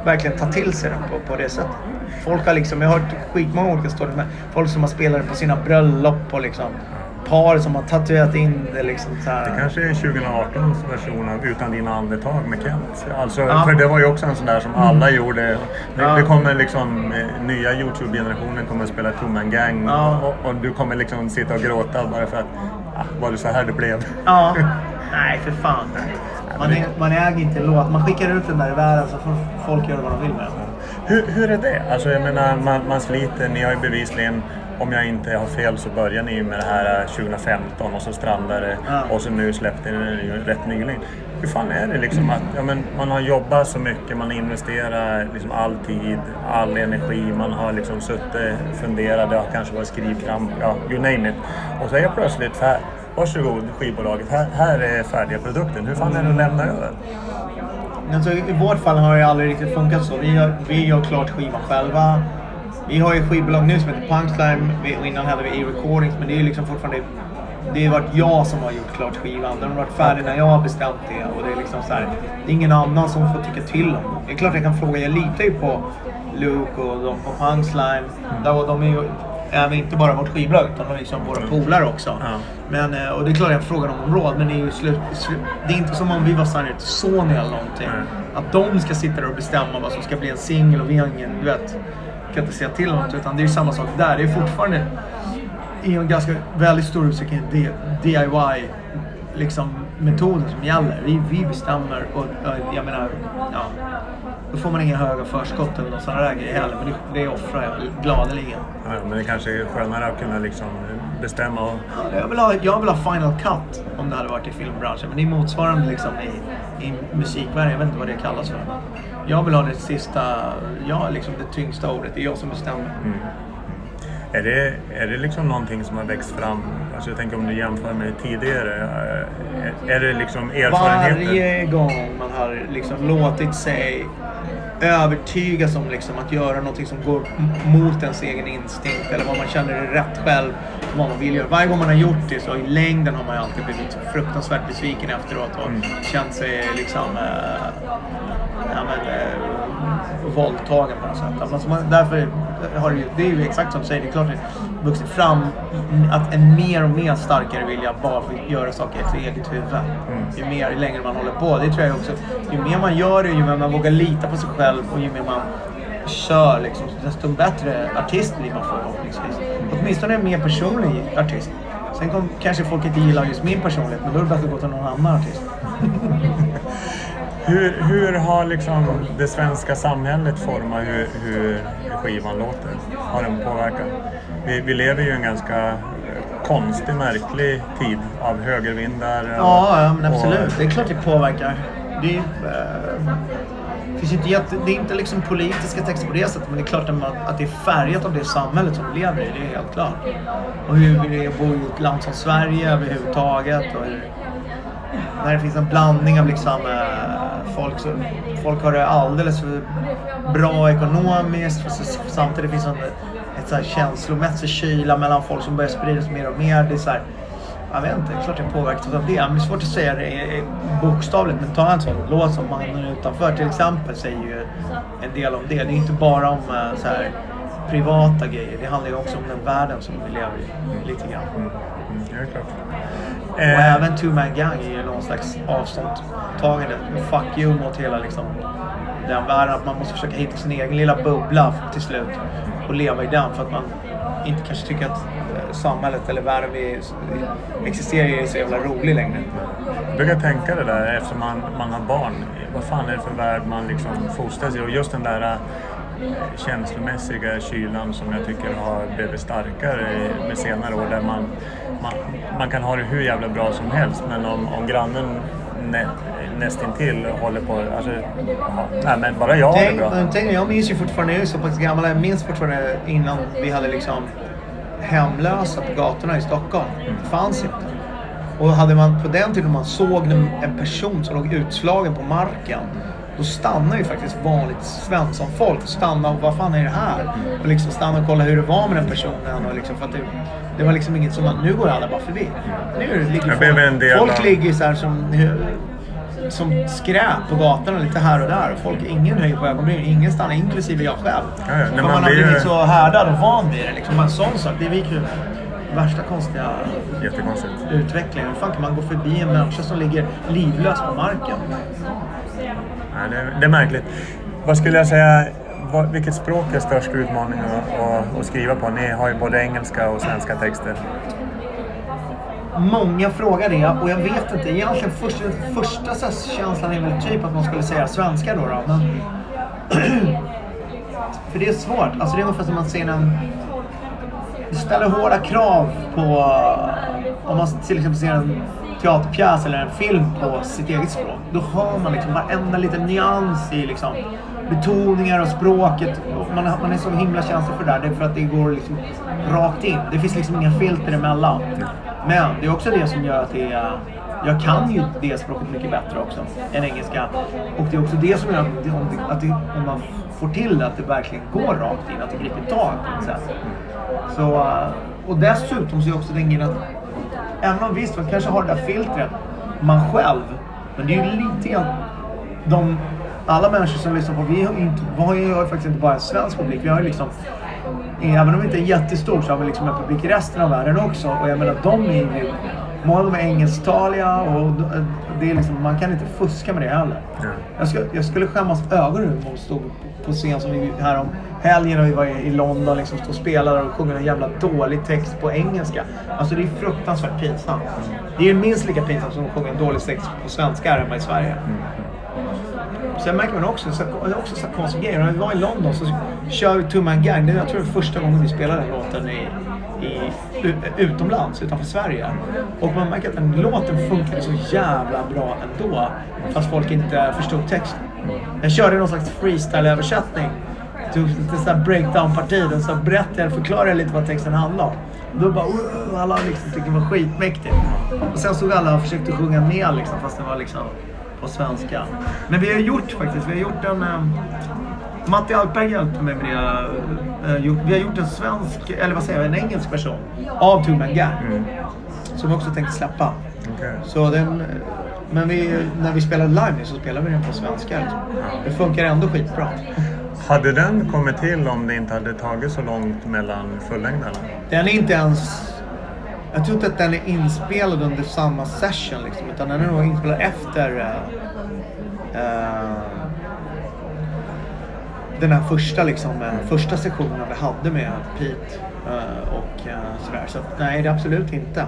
verkligen ta till sig den på, på det sättet. Folk har liksom, jag har hört skitmånga olika stories med folk som har spelat det på sina bröllop och liksom par som har tatuerat in det liksom så här. Det kanske är 2018 version av Utan dina andetag med Kent. Alltså, Ja. Mm. För det var ju också en sån där som alla gjorde. Det, Ja. det kommer liksom, eh, nya Youtube-generationen kommer att spela Two Man Gang Ja. och, och du kommer liksom sitta och gråta bara för att ah, var det så här det blev? Ja. <laughs> Nej, för fan. Man, är, man äger inte en låt. Man skickar ut den där i världen så får folk göra vad de vill med den. Hur, hur är det? Alltså jag menar, man, man sliter. Ni har ju bevisligen, om jag inte har fel, så började ni med det här eh, 2015 och så strandade det. Ja. Och så nu släppte ni den ju rätt nyligen. Hur fan är det liksom att ja, men man har jobbat så mycket, man investerar liksom all tid, all energi, man har liksom suttit, funderat, det har kanske varit skrivkramp, ja, you name it. Och så är jag plötsligt här, varsågod skivbolaget, här, här är färdiga produkten. Hur fan är det att lämna över? Alltså, I vårt fall har det aldrig riktigt funkat så. Vi gör, vi gör klart skivan själva. Vi har ju skivbolag nu som heter Punchline och innan hade vi E-recordings men det är ju liksom fortfarande det har varit jag som har gjort klart skivan. Den har varit färdig när jag har bestämt det. Och det är liksom så här, det är ingen annan som får tycka till om det. Det är klart jag kan fråga. Jag litar ju på Luke och de på Punchline. Där, de är ju även inte bara vårt skivbolag utan de är liksom våra polare också. Ja. Men, eh, och det är klart jag frågar dem om råd men det är ju slut, slut, det är inte som om vi var signade till Sony eller någonting. Nej. Att de ska sitta där och bestämma vad som ska bli en singel och vi har ingen, du vet, kan inte säga till något utan det är samma sak där. Det är fortfarande i en ganska väldigt stor utsträckning DIY liksom metoden som gäller. Vi, vi bestämmer och och jag menar, ja. Då får man inga höga förskott eller något sådana där grejer heller men det, det offrar jag gladeligen. Ja, men det kanske är skönare att kunna liksom bestämma och Jag vill, ha, jag vill ha final cut om det hade varit i filmbranschen. Men det är motsvarande liksom i, i musikvärlden. Jag vet inte vad det kallas för. Jag vill ha det sista, jag liksom det tyngsta ordet. Det är jag som bestämmer. Är det, är det liksom någonting som har växt fram? Alltså jag tänker om du jämför med tidigare. eh, Är det liksom erfarenheter? Varje gång man har liksom låtit sig övertygas om liksom att göra någonting som går mot ens egen instinkt eller vad man känner är rätt själv, vad man vill göra. Varje gång man har gjort det så i längden har man ju alltid blivit fruktansvärt besviken efteråt och känt sig liksom eh, ja, men, eh, våldtagen på något sätt. Alltså man, därför har det, det är ju exakt som du säger, det är klart det vuxit fram att en mer och mer starkare vilja bara få göra saker efter eget huvud. Ju mer, ju längre man håller på. Det tror jag också. Ju mer man gör det, ju mer man vågar lita på sig själv och ju mer man kör liksom, desto bättre artist blir man förhoppningsvis. Åtminstone en mer personlig artist. Sen kom, kanske folk inte gillar just min personlighet, men då är det bättre att gå till någon annan artist. <laughs> Hur, hur har liksom det svenska samhället format hur, hur skivan låter? Har den påverkat? Vi, vi lever ju i en ganska eh, konstig, märklig tid av högervindar. och- Ja, men absolut. och- Det är klart det påverkar. Det är, eh, finns inte jätte, det är inte liksom politiska texter på det sättet, men det är klart att, det är färgat av det samhället som vi lever i. Det är helt klart. Och hur det är att bo i ett land som Sverige överhuvudtaget. Och hur, när det finns en blandning av liksom, eh, folk, som, folk har det alldeles för bra ekonomiskt. Samtidigt finns en ett så här känslomässig kyla mellan folk som börjar spridas mer och mer. Det är så här, jag vet inte, klart det påverkas av det. Men det är svårt att säga det bokstavligt. Men ta en sån låt som Mannen utanför till exempel säger ju en del om det. Det är inte bara om eh, så här, privata grejer. Det handlar ju också om den världen som vi lever i. Lite grann. Mm, klart. Och Eh, även Two Man Gang är ju någon slags avståndstagande. Fuck you mot hela liksom, den världen. Att man måste försöka hitta sin egen lilla bubbla till slut och leva i den för att man inte kanske tycker att eh, samhället eller världen vi existerar i är så jävla rolig längre. Jag brukar tänka det där eftersom man, man har barn. Vad fan är det för värld man liksom fostras i? Och just den där eh, känslomässiga kylan som jag tycker har blivit starkare med senare år. Där man, man, man kan ha det hur jävla bra som helst men om, om grannen nästintill håller på... Alltså, ja, nej men bara jag har det Tänk, bra. men tänk, jag minns ju fortfarande, jag är så pass gammal, jag minns fortfarande innan vi hade liksom hemlösa på gatorna i Stockholm. Det fanns inte. Och hade man på den tiden man såg en, person som låg utslagen på marken. Då stannar ju faktiskt vanligt svenssonfolk och stannar och vad fan är det här? Och liksom stanna och kolla hur det var med den personen. Och liksom för att det, det var liksom inget som att nu går alla bara förbi. Nu ligger blev en folk, folk ligger så här som som skräp på gatorna lite här och där. Folk, ingen höjer på ögonbrynen, ingen stannar, inklusive jag själv. Ja, ja. Man, man har blir- blivit så härdad och van vid det. Liksom. En sån sak, det är vi värsta konstiga utvecklingen. Hur fan kan man gå förbi en människa som ligger livlös på marken? Nej, det, är, det är märkligt. Vad skulle jag säga, vad, vilket språk är störst utmaning att, att, att skriva på? Ni har ju både engelska och svenska texter många frågar det och jag vet inte. Egentligen första, första så känslan är väl typ att man skulle säga svenska då. då men, <clears throat> för det är svårt. Alltså det är ungefär som man ser en... Det ställer hårda krav på... Om man till exempel ser en teaterpjäs eller en film på sitt eget språk. Då hör man liksom varenda liten nyans i liksom betoningar och språket. Och Man, man är så himla känslig för det där. Det är för att det går liksom rakt in. Det finns liksom inga filter emellan. Men det är också det som gör att det är... Jag kan ju det språket mycket bättre också än engelska. Och det är också det som gör att, det, om, det, att det, om man får till det, att det verkligen går rakt in. Att det griper tag på ett sätt. Så, eh, och dessutom så är också den grejen att även om visst man kanske har det där filtret, man själv. Men det är ju lite grann de, alla människor som lyssnar på, vi har ju inte, vi har ju faktiskt inte bara en svensk publik. Vi har ju liksom, även om vi inte är jättestor så har vi liksom en publik i resten av världen också. Och jag menar de är ju, många av dem är engelsktaliga och det är liksom, man kan inte fuska med det heller. Jag, skulle, jag skulle skämmas ögonen om stod på scen som vi här om helgen när vi var i, London liksom stod och spelade och sjöng en jävla dålig text på engelska. Alltså det är fruktansvärt pinsamt. Det är minst lika pinsamt som att sjunga en dålig text på svenska här hemma i Sverige. Sen märker man också, så, också så konstiga grejer. När vi var i London så kör vi Tumman Man Gang. Det är, jag tror det är första gången vi spelar den låten i, i, utomlands, utanför Sverige. Och man märker att den låten funkade så jävla bra ändå. Fast folk inte förstod texten. Jag körde någon slags freestyle-översättning. Tog lite sån breakdown-parti. Och så berättade jag, förklarade lite vad texten handlade om. Då bara, alla liksom tyckte det var skitmäktigt. Och sen stod alla och försökte sjunga med liksom, fast det var liksom på svenska. Men vi har gjort faktiskt, vi har gjort en... Eh, Matti Alkberg hjälpte mig med det. Eh, gjort- vi har gjort en svensk, eller vad säger jag, en engelsk version av Two Man Gang. Som vi också tänkte släppa. Okej. Så den, eh, men vi, när vi spelar live nu så spelar vi den på svenska. Liksom. Det funkar ändå skitbra. Hade den kommit till om det inte hade tagit så långt mellan fullängderna? Den är inte ens... Jag tror inte att den är inspelad under samma session liksom, utan den är nog inspelad efter uh, uh, den här första, liksom, eh, första sessionen vi hade med Pete eh, och sådär. Så nej, det är absolut inte.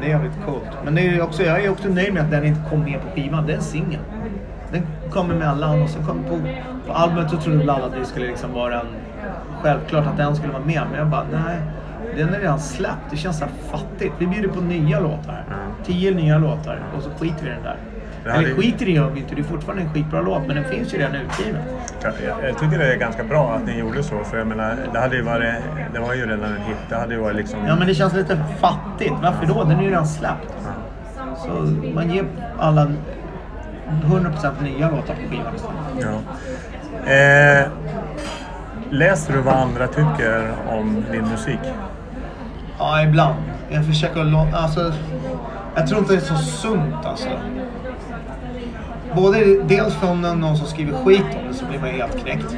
Det är jävligt coolt. Men det är också, jag är också nöjd med att den inte kom med på skivan. Det är en singel. Den kom emellan och så kom på, på albumet så trodde väl alla att det skulle liksom vara en... Självklart att den skulle vara med. Men jag bara, nej. Den är redan släppt. Det känns så här fattigt. Vi bjuder på nya låtar. Tio nya låtar och så skiter vi i den där. Det hade Eller ju- skiter i gör vi inte. Det är fortfarande en skitbra låt men den finns ju redan utgiven. Jag, jag tycker det är ganska bra att ni gjorde så. För jag menar, det hade ju varit... Det var ju redan en hit. Det hade ju varit liksom... Ja men det känns lite fattigt. Varför då? Den är ju redan släppt. Så man ger alla 100% nya låtar på skivan. Ja. Eh, läser du vad andra tycker om din musik? Ja, ibland. Jag försöker låta... Alltså, jag tror inte det är så sunt alltså. Både dels från någon som skriver skit om det så blir man helt knäckt.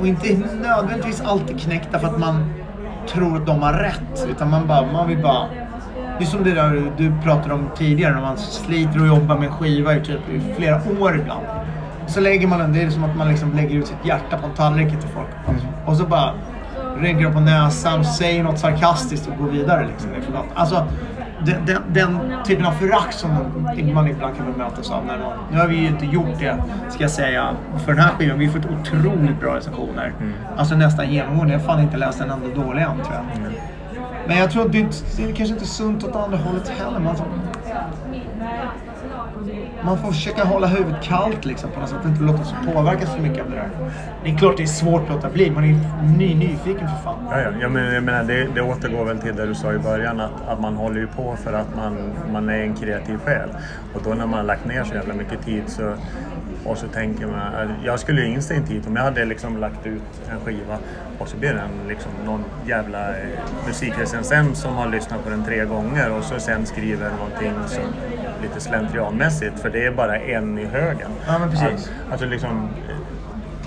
Och inte nödvändigtvis alltid knäckt för att man tror att de har rätt. Utan man bara, man vill bara... Det är som det där du pratade om tidigare när man sliter och jobbar med en skiva i typ i flera år ibland. Så lägger man den, det är som att man liksom lägger ut sitt hjärta på en tallrik till folk. Och så bara rynker de på näsan, säger något sarkastiskt och går vidare. Liksom. Är. Alltså, den, den, den typen av förakt som man ibland kan bemötas av. När någon, nu har vi ju inte gjort det, ska jag säga, för den här skivan. Vi har fått otroligt bra recensioner. Alltså nästan genomgående. Jag har fan inte läst en enda dålig än tror jag. Men jag tror att det, det är kanske inte sunt åt andra hållet heller. Man, man får försöka hålla huvudet kallt liksom på något sätt. Inte låta sig påverkas för mycket av det där. Det är klart det är svårt att låta bli. Man är ju ny, nyfiken för fan. Ja, ja. Jag menar, jag menar, det, det återgår väl till det du sa i början att, att man håller ju på för att man, man är en kreativ själ. Och då när man har lagt ner så jävla mycket tid så, och så tänker man, eh, jag skulle ju instinktivt om jag hade liksom lagt ut en skiva och så blir den liksom någon jävla eh, musikrecensent som har lyssnat på den tre gånger och så sen skriver någonting som lite slentrianmässigt för det är bara en i högen. Ja, men precis. Att, alltså liksom, eh,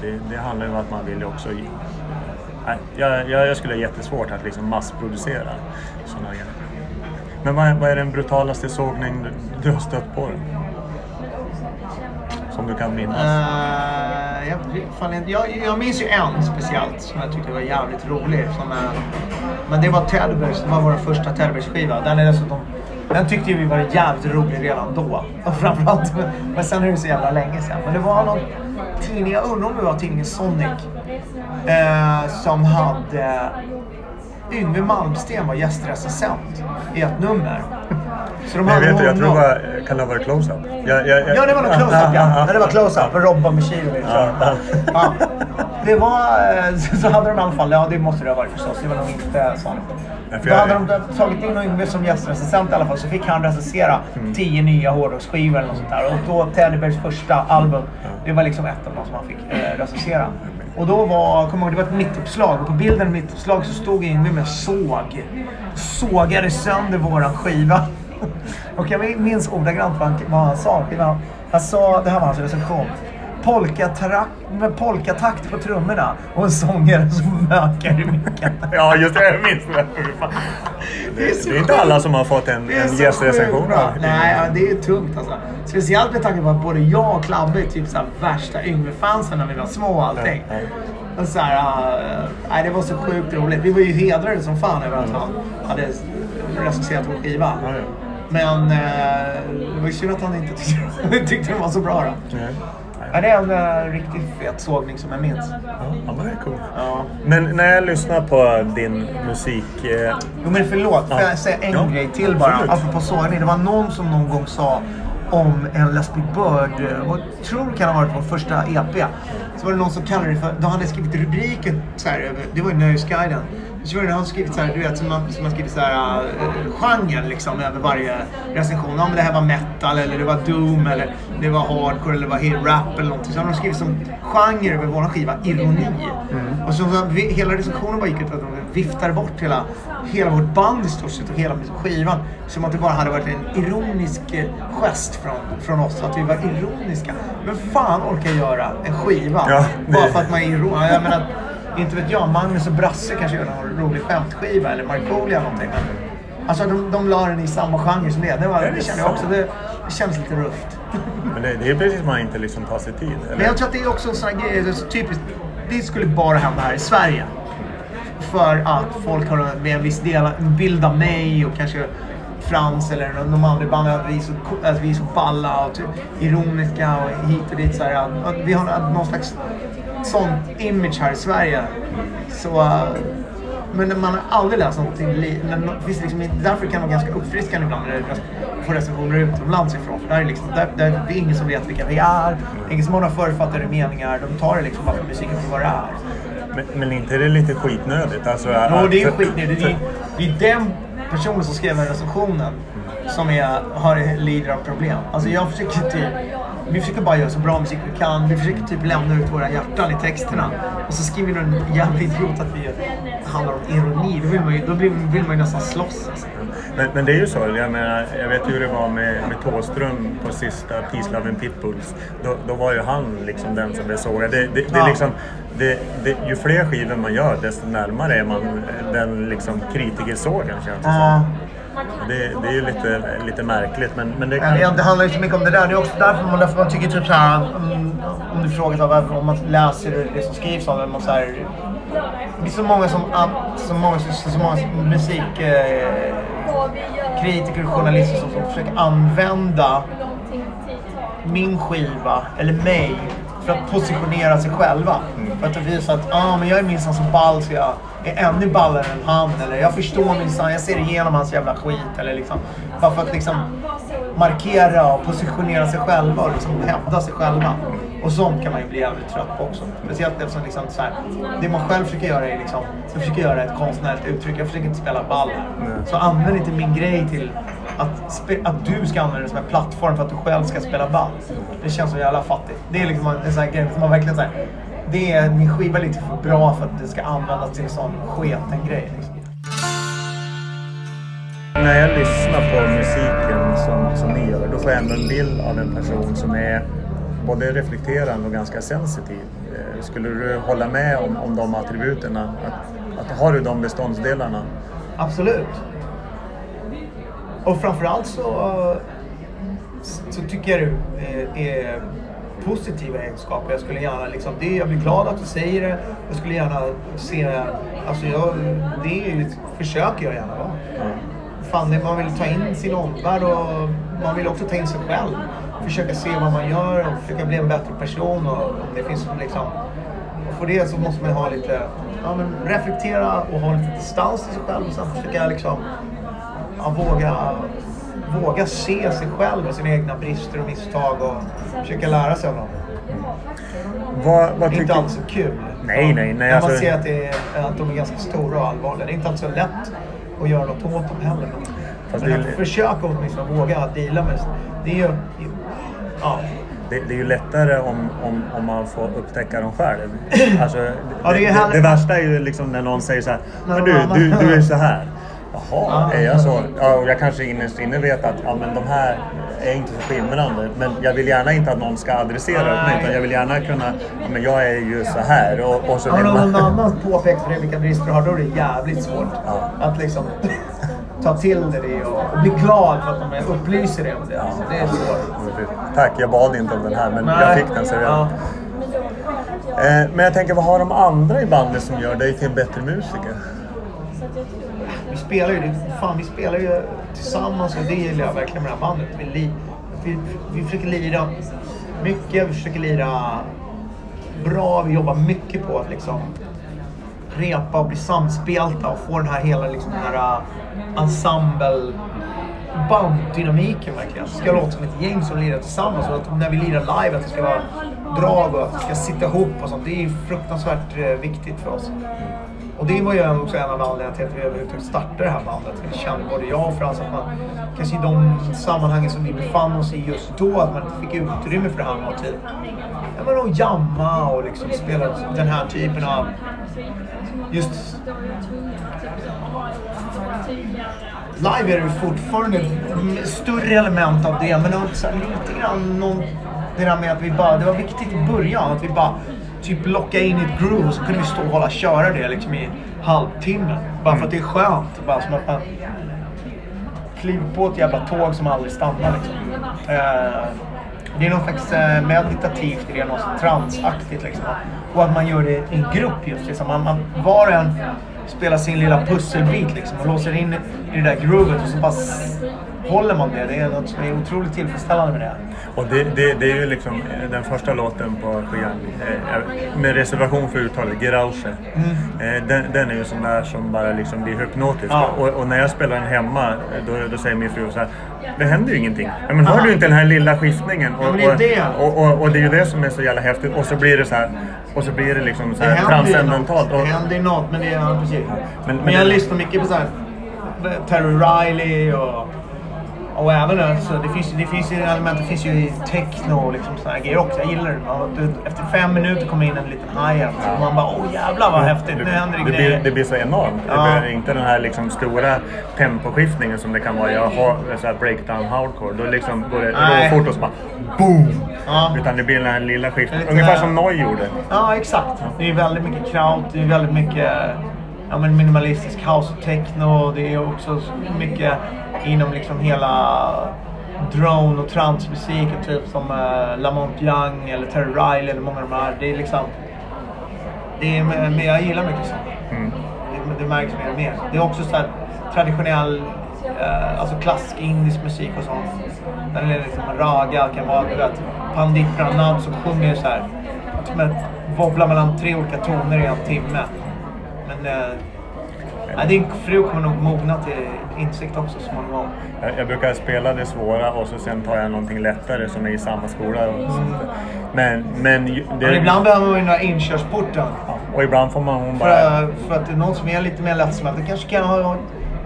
det, det handlar ju om att man vill också Nej, jag, jag, jag skulle ha jättesvårt att liksom massproducera sådana grejer. Men vad, är- vad är den brutalaste sågning du, har stött på? som du kan minnas? Eh, jag, jag, jag minns ju en speciellt som jag tyckte var jävligt rolig. Som, men det var Tedbergs, det var vår första Tedbergs-skiva. Den, är dessutom, den tyckte vi var jävligt rolig redan då. Och <laughs> framförallt, men sen är det så jävla länge sedan. Men det var någon tidning, jag undrar om det var tidningen Sonic. Eh, som hade Yngwie Malmsteen var gästrecensent i ett nummer. <laughs> Så de Jag hade vet jag tror det var, kan det ha varit close-up? Jag- jag- jag- Ja, det var nog close-up ja. ja. det var close-up. Med Robban Michilovic. Ja, ja. <laughs> Ja. Det var... eh, Så hade de i alla fall... Ja, det måste det ha varit förstås. Det var nog inte sånt. Då hade de tagit in Yngwie som gästrecensent i alla fall. Så fick han recensera Mm. tio nya hårdrocksskivor eller något sånt där. Och då Teddybears första album. Det var liksom ett av dem som han fick eh, recensera. Och då var... Kommer ihåg, det var ett mittuppslag. Och på bilden mittuppslag så stod Yngwie med såg. Sågade sönder våran skiva. <laughs> Och jag minns ordagrant vad han, vad han sa. Han sa, det här var hans recension. Polkatakt på trummorna och en sångare som mökar i micken. <laughs> Ja, just det. Jag minns det. Det är Det är inte alla som har fått en, en gästrecension. bra. Nej, ja, det är tungt alltså. Speciellt med tanke på att både jag och Klabbe är typ så värsta Yngwie-fansen när vi var små och allting. Ja, Och så här, uh, nej, det var så sjukt roligt. Vi var ju hedrade som fan över att han hade recenserat vår skiva. Men uh, det var ju synd att han inte <laughs> tyckte, tyckte den var så bra då. Ja, det är en uh, riktigt fet sågning som jag minns. Ja, det är coolt. Ja. Men när jag lyssnar på din musik... Eh, Jo men förlåt, får Ja. jag säga en Ja, grej till bara? absolut. Apropå sågning. Det var någon som någon gång sa om en Les Big Bird, eh, vad tror det kan ha varit vår första EP. Så var det någon som kallade det för, de hade skrivit rubriken så här, det var ju Nöjesguiden. Någon som skrivit så här, du vet som man, som man skrivit så här, uh, genren liksom över varje recension. Ja men det här var metal eller det var doom eller det var hardcore eller det var rap eller någonting. Så hade de skrivit som genre över våran skiva, ironi. Och så, så vi, hela recensionen bara gick ut att de viftade bort hela, hela vårt band i stort sett och hela skivan. Som att det bara hade varit en ironisk eh, gest från, från oss. Att vi var ironiska. Men fan orkar göra en skiva Ja, bara för att man är ironisk. Jag menar, inte vet jag, Magnus och Brasse kanske gör någon rolig skämtskiva eller Markoolio eller någonting. Men, alltså de, de la den i samma genre som det. Det, var, det det kände jag också. Det, det känns lite rufft. men det, det är precis som man inte liksom tar sig tid. Eller? Men jag tror att det är också en sån här grej, det är så typiskt. Det skulle bara hända här i Sverige. För att folk har med en viss del, en bild av mig och kanske Frans eller de andra banden att vi är så, att vi är så balla och typ ironiska och hit och dit. Så här, att vi har någon slags sån image här i Sverige. Så, men man har aldrig läst någonting li- men det finns liksom, Därför kan det vara ganska uppfriskande ibland när det får recensioner utomlands ifrån. För där är liksom, där, där, det är ingen som vet vilka vi är. Ingen som har några förutfattade meningar. De tar det liksom bara för musiken för vad det är. Men, men inte är det lite skitnödigt? Alltså, Jo, det är för- skit det, det, är- det är den personen som skrev den recensionen som är, har, lider av problem. Alltså jag försöker typ, vi försöker bara göra så bra musik vi kan. Vi försöker typ lämna ut våra hjärtan i texterna. Och så skriver någon jävla idiot att vi handlar om ironi. Då vill man ju, då vill, vill man ju nästan slåss. Alltså. Men, men det är ju så. Jag, menar, jag vet ju hur det var med, med Thåström på sista Peace Pitbulls. Då, då var ju han liksom den som blev sågad. Det, det, det, Ja. liksom, det, det, ju fler skivor man gör desto närmare är man den liksom kritikersågen känns det Ja. som. Det, det är ju lite, lite märkligt men, men det Men det, det handlar ju så mycket om det där. Det är också därför man, därför man tycker typ såhär, om, om du frågar så här, om man läser det som skrivs om det, man så här, det är så många som, så många, så, så många musik, eh, och journalister som, som försöker använda min skiva, eller mig, för att positionera sig själva. För att visa att ah, men jag är minsann så ball så jag är ännu ballare än han. Eller jag förstår minsann, jag ser igenom hans jävla skit. Eller liksom, bara för att liksom markera och positionera sig själva och liksom hävda sig själva. Och sånt kan man ju bli jävligt trött på också. Speciellt eftersom liksom så här, det man själv försöker göra är liksom, jag försöker göra ett konstnärligt uttryck. Jag försöker inte spela ball här. Så använd inte min grej till att, att du ska använda det som en plattform för att du själv ska spela ball. Det känns så jävla fattigt. Det är liksom en sån här grej som man verkligen säger. Det är min skiva är lite för bra för att det ska användas till en sån sketen grej. Liksom. När jag lyssnar på musiken som, som ni gör, då får jag ändå en bild av en person som är både reflekterande och ganska sensitiv. Eh, Skulle du hålla med om, om de attributerna? Att, att har du de beståndsdelarna? Absolut. Och framförallt så, så tycker jag du är, är positiva egenskaper. Jag skulle gärna liksom, det, jag blir glad att du säger det. Jag skulle gärna se, alltså jag, det försöker jag gärna vara. Fan, det, man vill ta in sin omvärld och man vill också ta in sig själv. Försöka se vad man gör och försöka bli en bättre person. Och om det finns liksom, och för det så måste man ha lite, ja, men reflektera och ha lite distans till sig själv och sen försöka liksom, ja, våga, våga se sig själv och sina egna brister och misstag och försöka lära sig av dem. Vad, vad Det är inte alltid så kul. Nej, nej, nej, När man alltså- ser att, det är, att de är ganska stora och allvarliga. Det är inte alltid så lätt att göra något åt dem heller. Men är- att försöka åtminstone våga deala med det. är ju... Ja. Det, det är ju lättare om, om, om man får upptäcka dem själv. <clears throat> Alltså, det, Ja, det det, det värsta är ju liksom när någon säger så här. Men du, du, du är så här. Jaha, Ja. är jag så? Ja, och jag kanske innerst inne vet att ja, men de här är inte så skimrande. Men jag vill gärna inte att någon ska adressera mig. Utan jag vill gärna kunna, ja, men jag är ju så här. Och, och så Har någon man... annan påpekat för dig vilka brister du har, då är det jävligt svårt Ja. att liksom ta till dig det och, och bli glad för att de upplyser dig om det. Alltså, det är svårt. Tack, jag bad inte om den här men jag Nej. fick den så jag... Ja. Eh, men jag tänker, vad har de andra i bandet som gör dig till en bättre musiker? Vi spelar ju, fan, vi spelar ju tillsammans och det gillar jag verkligen med det här bandet. Vi, li, vi, vi försöker lira mycket, vi försöker lira bra, vi jobbar mycket på att liksom repa och bli samspelta och få den här hela liksom, den här äh, uh, ensemble banddynamiken verkligen. Det ska låta som ett gäng som lirar tillsammans och att när vi lirar live att det ska vara drag och att det ska sitta ihop och sånt. Det är fruktansvärt eh, viktigt för oss. Och det var ju också en av anledningarna till att vi överhuvudtaget startade det här bandet. Vi kände både jag och Frans att man kanske i de sammanhangen som vi befann oss i just då, att man inte fick utrymme för det här med att typ, ja men att jamma och liksom spela den här typen av just Live är det fortfarande ett större element av det, men också lite grann någon, det där med att vi bara, det var viktigt i början att vi bara typ locka in i ett groove och så kunde vi stå och hålla köra det liksom i halvtimme. Bara för att det är skönt. Bara som att man kliver på ett jävla tåg som aldrig stannar liksom. Eh, det är något slags eh, meditativt i det, något transaktigt liksom. Och att man gör det i en grupp just. Liksom. Man, man, var och en spelar sin lilla pusselbit liksom och låser in i det där groovet och så bara håller man det. Det är något som är otroligt tillfredsställande med det. Och det, det, det är ju liksom eh, den första låten på skivan, eh, med reservation för uttalet, Gerausche. Eh, den, den är ju sån där som bara liksom blir hypnotisk. Ja. Och, och när jag spelar den hemma, eh, då, då säger min fru så här, det händer ju ingenting. Men hör du inte den här lilla skiftningen? Och, det och, det. och, och, det är ju det som är så jävla häftigt. Och så blir det så här, och så blir det liksom så Det här ju transcendentalt. Det händer ju något, men det är... Ja, precis. Men- Men, men jag det- lyssnar mycket på så här Terry Riley och... Och även alltså, det finns, det finns ju element, det finns ju i techno och liksom här grejer också. Jag gillar det. Man, efter fem minuter kommer in en liten hi-hat och man bara åh jävlar vad häftigt, nu händer det det, grejer. blir, det blir så enormt. Ja. Det blir inte den här liksom stora temposkiftningen som det kan vara. Jag har så här breakdown hardcore. Då liksom går det råfort och så bara boom! Ja. Utan det blir den här lilla skiften. Lite- Ungefär som Noi gjorde. Ja, exakt. Det är väldigt mycket kraut, det är väldigt mycket ja, men minimalistisk house och techno. Det är också mycket inom liksom hela drone och transmusiken, typ som uh, Lamont Young eller Terry Riley eller många av de här. Det är liksom... Det är, men jag gillar mycket sånt. Mm. Det, det märks mer och mer. Det är också så här traditionell, eh, alltså klassisk indisk musik och sånt. Där det är liksom raga, kan vara du vet, Pandit Pranab som sjunger så här. Som ett, wobblar mellan tre olika toner i en timme. Men eh, nej, din fru kommer nog mogna till insikt också så småningom. Jag, jag brukar spela det svåra och så sen tar jag någonting lättare som är i samma skola. Och, sånt men, men, det, Men ibland behöver man ju den där inkörsporten. och ibland får man hon bara... För, för att det är någon som är lite mer lättsmält. Det kanske kan ha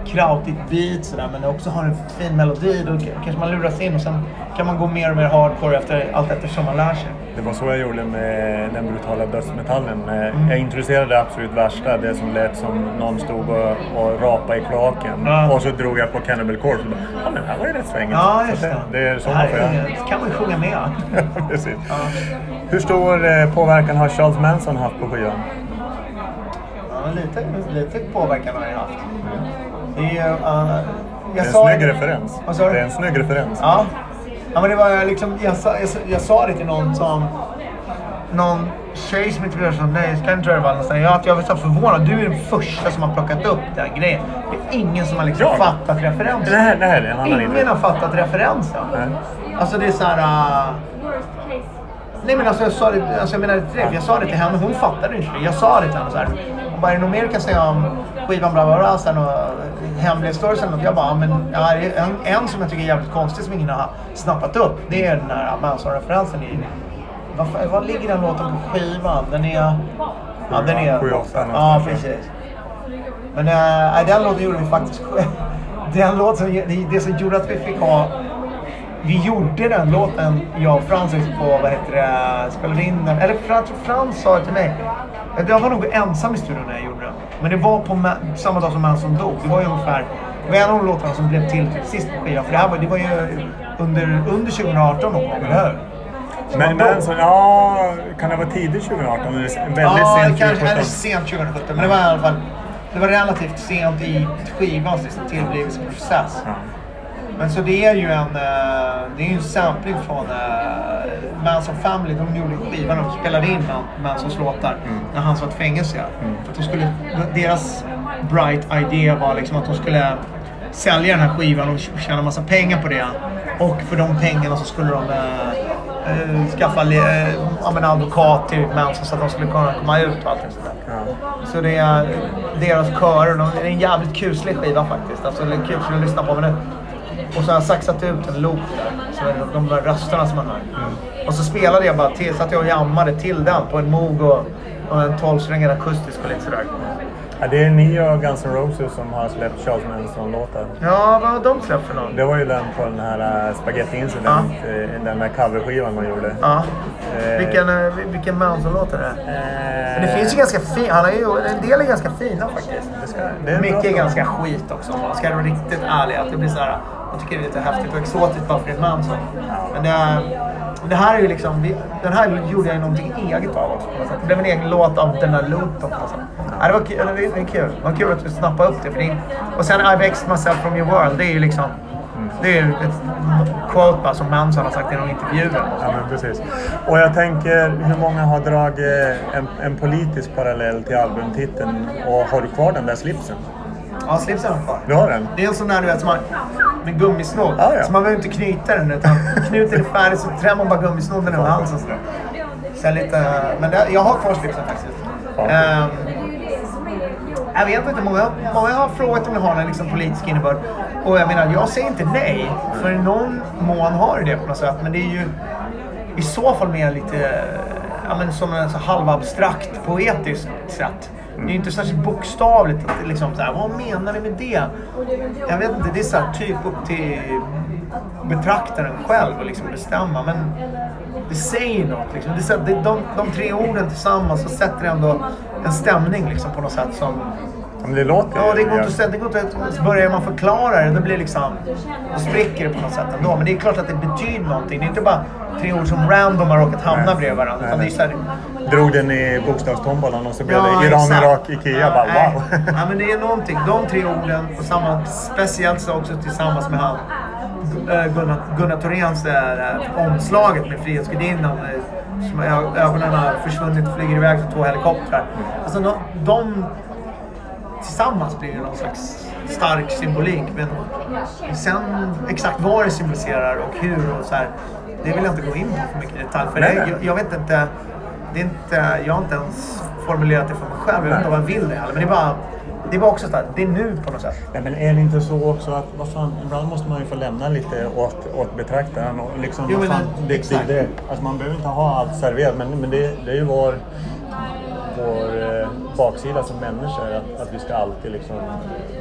krautigt beat sådär, men det också har en fin melodi. Då kanske man luras in och sen kan man gå mer och mer hardcore efter, allt eftersom man lär sig. Det var så jag gjorde med den brutala dödsmetallen. Eh, Mm. Jag introducerade det absolut värsta, det som lät som någon stod och, och rapade i kloaken. Ja. Och så drog jag på Cannibal Corpse och bara, ja men det här var ju rätt svängigt. Ja, just det. Det är så Det man får göra. kan man ju sjunga med. <laughs> Precis. Hur stor eh, påverkan har Charles Manson haft på skivan? Ja, lite, lite påverkan har jag haft. Det är. Uh, Det är en sa snygg ju- referens. Sa? Det är en snygg referens. Ja. Ja, men det var liksom, jag, sa, jag, sa- jag sa det till någon som... Någon tjej som intervjuade som nej, det var någonstans. Jag, att jag var så förvånad. Du är den första som har plockat upp den grejen. Det är ingen som har liksom Jag? fattat Det referensen. här, det här är en annan Ingen intervju. har fattat referensen. Nej. Alltså det är så här... Uh... Nej men alltså jag sa det, alltså jag menar det direkt. Jag sa det till henne, hon fattade inte det. Jag sa det till henne så här. Hon bara, är det något mer du kan säga om skivan bla bla bla? Sen och eller något. Jag bara, men ja, en, en som jag tycker är jävligt konstig som ingen har snappat upp. Det är den här Manson-referensen i... Vad, vad ligger den låten på skivan? Den är... Ja, den är... Sju, åtta Ja, precis. Men äh, den låten gjorde vi faktiskt. <laughs> Den låten, det, som gjorde att vi fick ha... Vi gjorde den låten, jag och Frans, liksom på, vad heter det, spelade in den. Eller Frans, Frans sa till mig. Jag var nog ensam i studion när jag gjorde den. Men det var på Ma- samma dag som Manson dog. Det var ju ungefär... Det var en av de låtarna som blev till sist på skivan. För det här var, det var ju under, under 2018 någon gång, eller hur? Men, så, ja, kan det vara tidigt 2018? Eller väldigt ja, sent kanske, eller 2017? sent 2017. Men det var i alla fall det var relativt sent i skivans liksom, tillblivelseprocess. Ja. Men så det är ju en, eh, det är en sampling från uh, Manson Family. De gjorde skivan och spelade in Man- Mansons låtar när han satt i fängelse. För att de skulle, deras bright idea var liksom att de skulle sälja den här skivan och tjäna massa pengar på det. Och för de pengarna så skulle de eh, eh, skaffa ja, men advokat till Manson så att de skulle kunna komma ut och allt sånt där. Ja. Så det är deras körer. de- Det är en jävligt kuslig skiva faktiskt. Alltså det är kul att lyssna på. Men det, och så har jag saxat ut en loop där. Så de där rösterna som man hör. Och så spelade jag bara till, så att jag jammade till den på en Moog och, och en 12-strängad akustisk och lite sådär. Ja, det är ni och Guns N' Roses som har släppt Charles Manson-låtar. Ja, vad har de släppt för någon? Det var ju den på den här uh, Spaghetti Incident, eh, den där coverskivan man gjorde. Ja. Eh, Vilken, eh, vilken Manson-låt är det? eh, Men det finns ju ganska fina, han har ju, en del är ganska fina faktiskt. det ska, det är Mycket är ganska skit också om man ska vara riktigt ärlig. Att det blir så här, jag tycker det är lite häftigt och exotiskt bara för det är Manson. Men det, är- det här är ju liksom, vi- den här gjorde jag ju någonting eget av också. Det blev en egen låt av den här loopen sätt. Ja, det var kul, det är- är kul. Det var kul att vi snappade upp det. För det och sen I've exed myself from your world, det är ju liksom, det är ett quote bara som Manson har sagt i någon intervju. Ja, men precis. Och jag tänker, hur många har dragit en, en politisk parallell till albumtiteln och har du kvar den där slipsen? Ja, slipsen har kvar. Du har den? Det är en sån där du vet som man, med gummisnodd. Ja, ja. Så man behöver inte knyta den utan knuten är färdig så trär man bara gummisnodden över halsen. sådär. Så lite, men det, jag har kvar slipsen faktiskt. Ehm, jag vet inte, många, många har frågat om det har en liksom, politisk innebörd. Och jag menar, jag säger inte nej. För i någon mån har det det på något sätt. Men det är ju i så fall mer lite ja, men som en så halvabstrakt poetiskt sätt. Det är ju inte särskilt bokstavligt. Liksom så här, vad menar ni med det? Jag vet inte, det är så här, typ upp till betraktaren själv att liksom bestämma. Men det säger något. Liksom. Det, det, de, de tre orden tillsammans så sätter ändå en stämning liksom, på något sätt som... Men det låter Ja, det ju- går inte att säga. Det går inte att, börjar man förklara det, då blir det liksom... Då spricker det på något sätt ändå. Men det är klart att det betyder någonting. Det är inte bara tre ord som random har råkat hamna Nej. bredvid varandra. Utan det är så här, Drog den i bokstavstombolan och så blev Ja, det Iran, exakt. Irak, Ikea. Ja, bara nej. wow! <laughs> Ja, men det är någonting. De tre orden, och samma, speciellt så också tillsammans med han äh, Gunnar, Gunnar Thoréns äh, omslaget med Frihetsgudinnan. Som ö- ögonen har försvunnit och flyger iväg för två helikoptrar. Alltså, de, de tillsammans blir det någon slags stark symbolik. Men sen exakt vad det symboliserar och hur och så här. Det vill jag inte gå in på för mycket i detalj. För Nej, nej. jag, jag vet inte. Det är inte, jag har inte ens formulerat det för mig själv. Jag vet inte vad jag vill det heller. Men det är bara, det bara också så här, det är nu på något sätt. Nej, men är det inte så också att vad fan, ibland måste man ju få lämna lite åt, åt betraktaren. Och liksom, Jo, vad fan, det- det, det, alltså man behöver inte ha allt serverat, men, men det, det är ju vår, vår eh, baksida som människor. Att, att vi ska alltid liksom,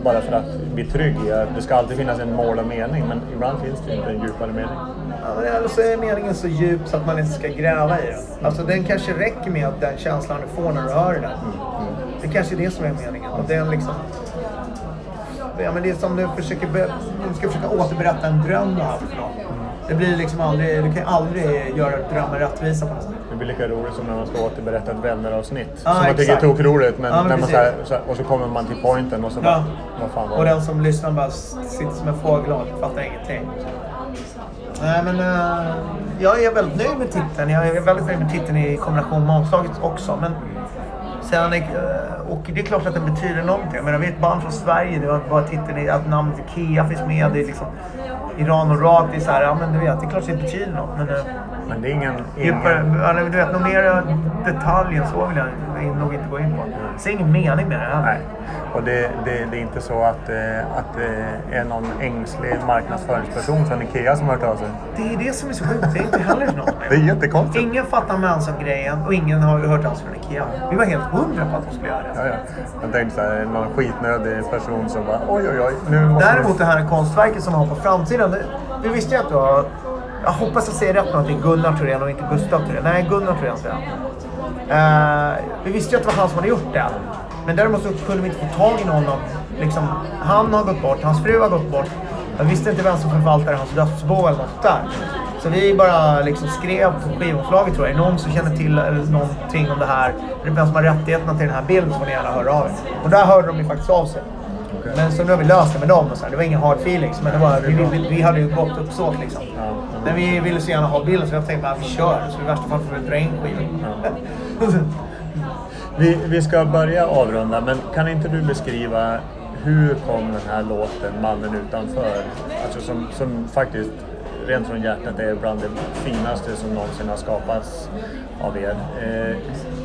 bara för att bli trygg i att det ska alltid finnas en mål och mening, men ibland finns det inte en djupare mening. Ja, eller så är meningen så djup så att man inte ska gräva i den. Alltså den kanske räcker med att den känslan du får när du hör den. Det kanske är det som är meningen. Och den liksom... Ja, men det är som du försöker, du ska försöka återberätta en dröm du haft. för någon. Det blir liksom aldrig, du kan aldrig göra drömmen rättvisa på något sätt. Blir lika roligt som när man ska återberätta ett vänneravsnitt. Ja, som man tycker är tokroligt, men Ja, men när man precis. så här, så här, och så kommer man till pointen och så bara, Ja. vad fan var Och den som lyssnar bara sitter som en fågel och fattar ingenting. Nej, men eh, jag är väldigt nöjd med titeln. Jag är väldigt nöjd med titeln i kombination med omslaget också. Men sen, eh, och det är klart att det betyder någonting. Men jag vet band från Sverige, det var bara titeln i att namnet Ikea finns med. Det är liksom Iran och Rak. Det är så här, ja men du vet, det är klart att det betyder något. Men, eh, Men det är ingen... djupare, ingen eller du vet, någon mer detalj än så vill jag nog inte gå in på. Det ser ingen mening med det heller. nej. Och det, det, det är inte så att, eh, att det är någon ängslig marknadsföringsperson från Ikea som har hört av sig. Det är det som är så sjukt. Det är inte heller något <laughs> Det är jättekonstigt. Ingen fattar Manson-grejen och ingen har hört av sig från Ikea. Vi var helt hundra på att de skulle göra det. Ja, ja. Jag tänkte så här, någon skitnödig person som bara oj, oj, oj. Nu måste Däremot det här konstverket som har på framsidan. det- Vi visste ju att du har... Jag hoppas jag säger rätt nu att det är Gunnar Thorén och inte Gustav Thorén. Nej, Gunnar Thorén säger jag. Eh, vi visste ju att det var han som hade gjort det. Men däremot så kunde vi inte få tag i någon av... Liksom, han har gått bort, hans fru har gått bort. Jag visste inte vem som förvaltade hans dödsbo eller något där. Så vi bara liksom skrev på skivomslaget tror jag. Är det någon som känner till någonting om det här? Eller vem som har rättigheterna till den här bilden så får ni gärna höra av er. Och där hörde de ju faktiskt av sig. Men så nu har vi löst det med dem. Och så här. Det var inga hard feelings. Men det var, vi, vi, vi hade ju gott uppsåt liksom. Men vi ville så gärna ha bilden så jag tänkte att vi kör. Så i värsta fall får vi dra in skivan. Vi, vi ska börja avrunda, men kan inte du beskriva hur kom den här låten Mannen utanför? Alltså som, som faktiskt rent från hjärtat är bland det finaste som någonsin har skapats av er. Eh,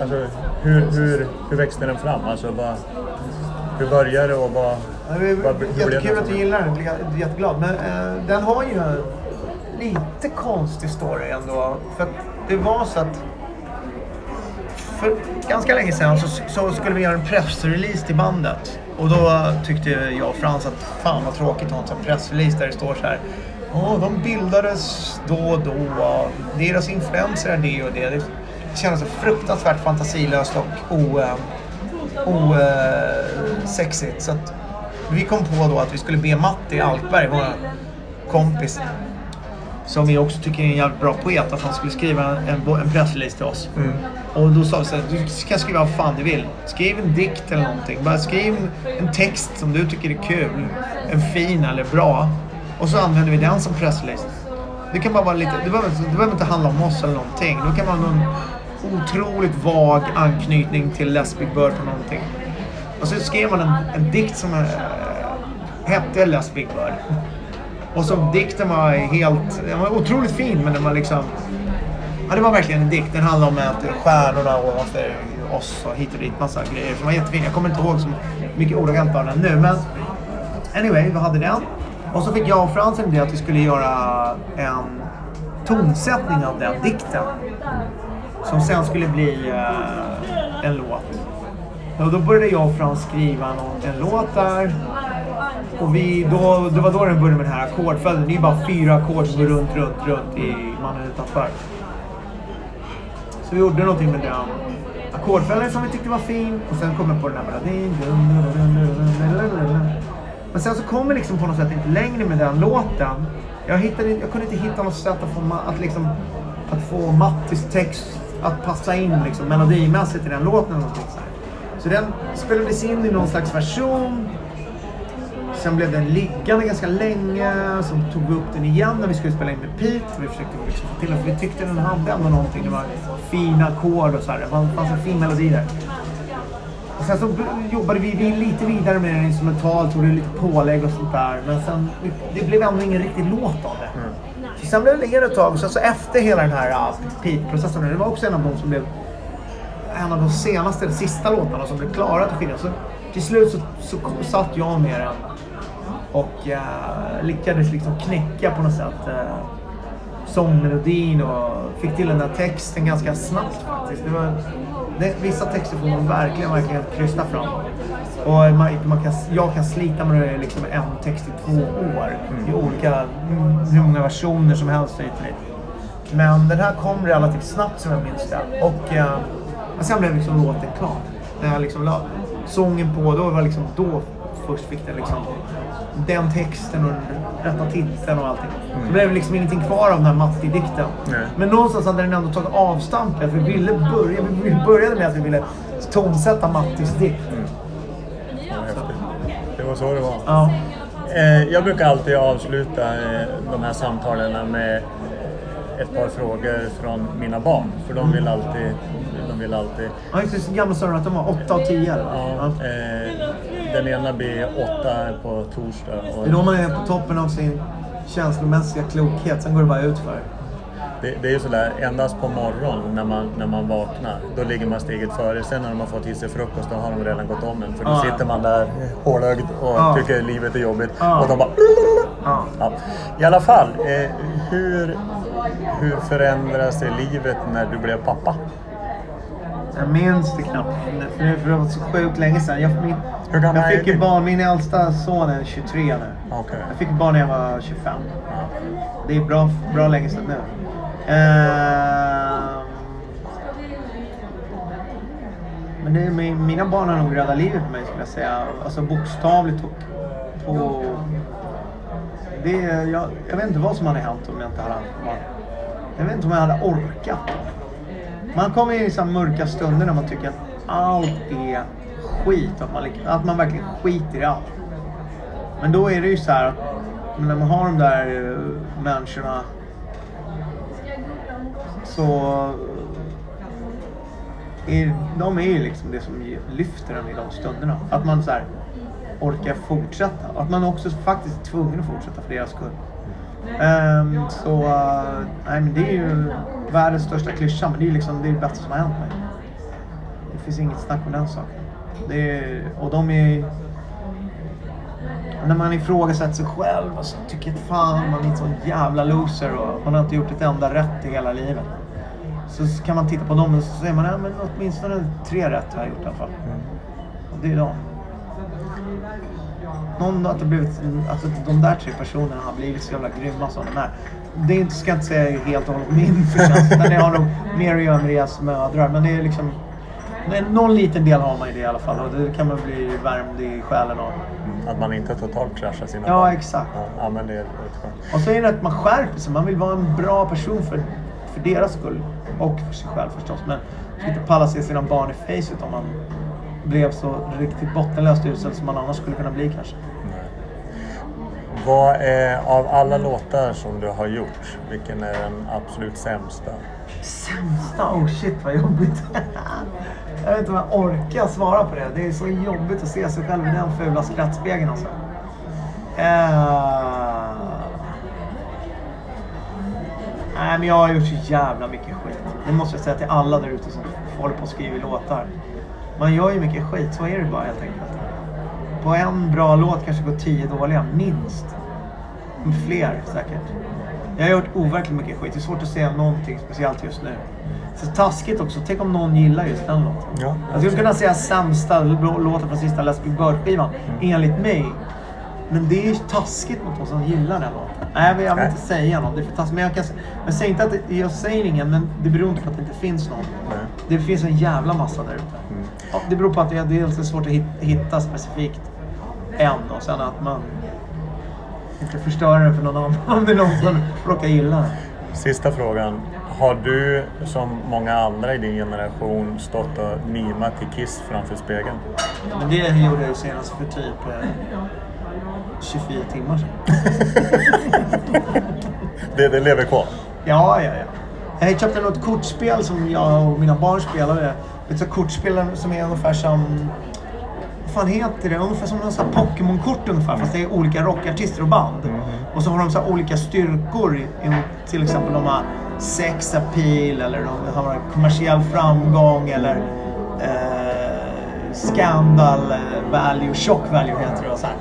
alltså, hur, hur, hur växte den fram? Alltså, vad, hur började det och vad, Ja, det är vad hur blev jättekul att du gillar den. Jag blir jätteglad. Men eh, den har ju lite konstig story ändå. För det var så att för ganska länge sedan så, så skulle vi göra en pressrelease till bandet. Och då tyckte jag och Frans att fan vad tråkigt att ha en pressrelease där det står så här. Åh, de bildades då och då. Deras influenser är det och det. Det kändes så fruktansvärt fantasilöst och osexigt. Eh, eh, så att vi kom på då att vi skulle be Matti Alkberg, vår kompis, som vi också tycker är en jävligt bra poet, att han skulle skriva en, en pressrelease till oss. Och då sa vi så här, du kan skriva vad fan du vill. Skriv en dikt eller någonting. Bara skriv en text som du tycker är kul. En fin eller bra. Och så använder vi den som pressrelease. Det kan bara vara lite, det behöver, det behöver inte handla om oss eller någonting. Det kan vara någon otroligt vag anknytning till Les Big Bird på någonting. Och så skrev man en, en dikt som äh, hette Les Big Bird. Och så dikten var helt, den var otroligt fin men den var liksom Ja, det var verkligen en dikt. Den handlade om att stjärnorna och ovanför oss och hit och dit. Massa grejer som var jättefin. Jag kommer inte ihåg så mycket ordagrant av den nu. Men anyway, vi hade den. Och så fick jag och Frans en idé att vi skulle göra en tonsättning av den dikten. Som sen skulle bli eh, en låt. Och då började jag och Frans skriva någon, en låt där. Och vi, då, det var då den började med den här ackordföljden. Det är ju bara fyra ackord som går runt, runt, runt i Mannen utanför. Så vi gjorde någonting med den ackordföljden som vi tyckte var fin. Och sen kom jag på den här melodin. Men sen så kom vi liksom på något sätt inte längre med den låten. Jag, hittade, jag kunde inte hitta något sätt att få, att liksom, att få Mattis text att passa in liksom, melodimässigt i den låten. eller någonting så, här. så den spelades in i någon slags version. Sen blev den liggande ganska länge. Så tog vi upp den igen när vi skulle spela in med Pete. Vi försökte liksom få till den, för vi tyckte den hade ändå någonting. Det var fina ackord och så här. Det fanns- en fin melodi där. Och sen så jobbade vi, vi lite vidare med den instrumentalt, gjorde lite pålägg och sånt där. Men sen, det blev ändå ingen riktig låt av det. Så sen blev det liggande ett tag. Sen så efter hela den här uh, Pete-processen, det var också en av de som blev en av de senaste, eller sista låtarna som blev klara till skivan. Så till slut så, så satt jag med den och eh, lyckades liksom knäcka på något sätt eh, sångmelodin och fick till den där texten ganska snabbt faktiskt. Det var, det, vissa texter får man verkligen, verkligen krysta fram. Och man, man kan, jag kan slita med det liksom en text i två år. I olika, mm, hur många versioner som helst hit och dit. Men den här kom relativt snabbt som jag minns det. Och eh, men sen blev liksom låten klar. När jag liksom la sången på, då var liksom då först fick den liksom den texten och rätta titeln och allting. Så blev det liksom ingenting kvar av den här Matti-dikten. Nej. Men någonstans hade den ändå tagit avstamp i att vi ville börja, vi började med att vi ville tonsätta Mattis dikt. Vad häftigt. Det var så det var. Ja. Eh, jag brukar alltid avsluta eh, de här samtalen med ett par frågor från mina barn. För de vill alltid... De vill alltid Ja, just det. Gamla sa att de var 8 och 10 eller? ja, eh, den ena blir åtta på torsdag. Och Det är då man är på toppen av sin känslomässiga klokhet. Sen går det bara ut för. det, det är ju sådär, endast på morgonen när man, när man vaknar, då ligger man steget före. Sen när de har fått i sig frukost, då har de redan gått om en. För då Ja. sitter man där hålögd och Ja. tycker livet är jobbigt. Ja. Och de bara... Ja. I alla fall, eh, hur, hur förändrades livet när du blev pappa? Jag minns det knappt. För det, för det var så sjukt länge sedan. Jag, min, jag fick ju barn. Min äldsta son är 23 nu. Okej. Jag fick barn när jag var 25. Det är bra, bra länge sedan nu. Ehm, men det, mina barn har nog räddat livet på mig skulle jag säga. Alltså bokstavligt och på... Det, jag, jag vet inte vad som hade hänt om jag inte hade haft barn. Jag vet inte om jag hade orkat. Man kommer in i så mörka stunder när man tycker att allt är skit. Att man, att man verkligen skiter i allt. Men då är det ju så här att när man har de där eh, människorna så eh, är, de är ju liksom det som lyfter en i de stunderna. Att man så här orkar fortsätta. Att man också faktiskt är tvungen att fortsätta för deras skull. Ehm, så eh, nej, men det är ju världens största klyscha men det är ju liksom det, är det bästa som har hänt mig. Det finns inget snack om den saken. Det är, och de är när man ifrågasätter sig själv och så tycker att fan man är en sån jävla loser och man har inte gjort ett enda rätt i hela livet. Så kan man titta på dem och så säger man, ja men åtminstone tre rätt har jag gjort i alla fall. Och det är de. Någon att det blivit, att de där tre personerna har blivit så jävla grymma som de är. Det är inte, ska jag inte säga helt och hållet min förtjänst, utan det har nog mer att göra med deras mödrar. Men det är liksom, någon liten del har man i det i alla fall och det kan man bli värmd i själen av. Att man inte totalt kraschar sina Ja, barn. exakt. Ja, men det är. Och så är det att man skärper sig. Man vill vara en bra person för, för deras skull. Och för sig själv förstås. Men man ska inte palla se sina barn i facet om man blev så riktigt bottenlöst usel som man annars skulle kunna bli kanske. Vad är, av alla låtar som du har gjort, vilken är den absolut sämsta? Sämsta? Oh shit vad jobbigt. <laughs> jag vet inte om jag orkar svara på det. Det är så jobbigt att se sig själv i den fula skrattspegeln alltså. Eh... Nej men jag har gjort så jävla mycket skit. Det måste jag säga till alla där ute som håller på och skriver låtar. Man gör ju mycket skit, så är det bara helt enkelt. På en bra låt kanske går tio dåliga, minst. Fler säkert. Jag har gjort overkligt mycket skit. Det är svårt att säga någonting speciellt just nu. Så taskigt också. Tänk om någon gillar just den låten. Ja. Jag skulle kunna säga sämsta lå- låten från sista Be Bird-skivan. Enligt mig. Men det är ju taskigt mot de som gillar den låten. Nej, jag vill, jag vill inte säga någon. Det är för taskigt. Men jag, kan, jag säger inte att det, jag säger ingen, men det beror inte på att det inte finns någon. Nej. Det finns en jävla massa där ute. Ja, det beror på att det är dels är svårt att hit- hitta specifikt en och sen att man inte förstör den för någon annan <laughs> om det är någon som råkar gilla den. Sista frågan. Har du, som många andra i din generation, stått och mimat till Kiss framför spegeln? Men det gjorde jag ju senast för typ eh, 24 timmar sedan. <laughs> Det, det lever kvar? Ja, ja, ja. Jag köpte något kortspel som jag och mina barn spelade. Ett sånt kortspel som är ungefär som... Vad fan heter det? Ungefär som någon Pokémon-kort ungefär. Fast det är olika rockartister och band. Och så har de så olika styrkor. Till exempel de har sex appeal eller de har kommersiell framgång eller eh, scandal value, shock value heter det. Och så, här.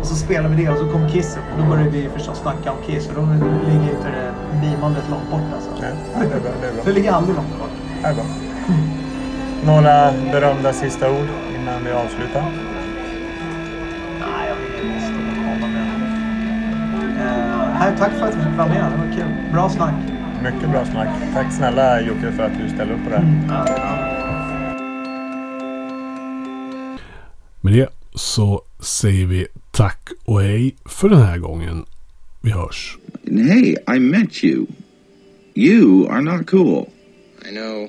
och så spelar vi det och så kom Kiss upp. Och då började vi förstås snacka om Kiss och då ligger inte det beamandet långt bort alltså. Nej, det är bra. Det är bra. Det ligger aldrig långt bort. Det är bra. <laughs> Några berömda sista ord innan vi avslutar? Nej, jag vill måste nog komma med. Uh, tack för att du fick vara med. Det var kul. Bra snack. Mycket bra snack. Tack snälla Jocke för att du ställer upp på det här. Ja, ja. Med det så säger vi tack och hej för den här gången. Vi hörs. And hey, I met you. You are not cool. I know.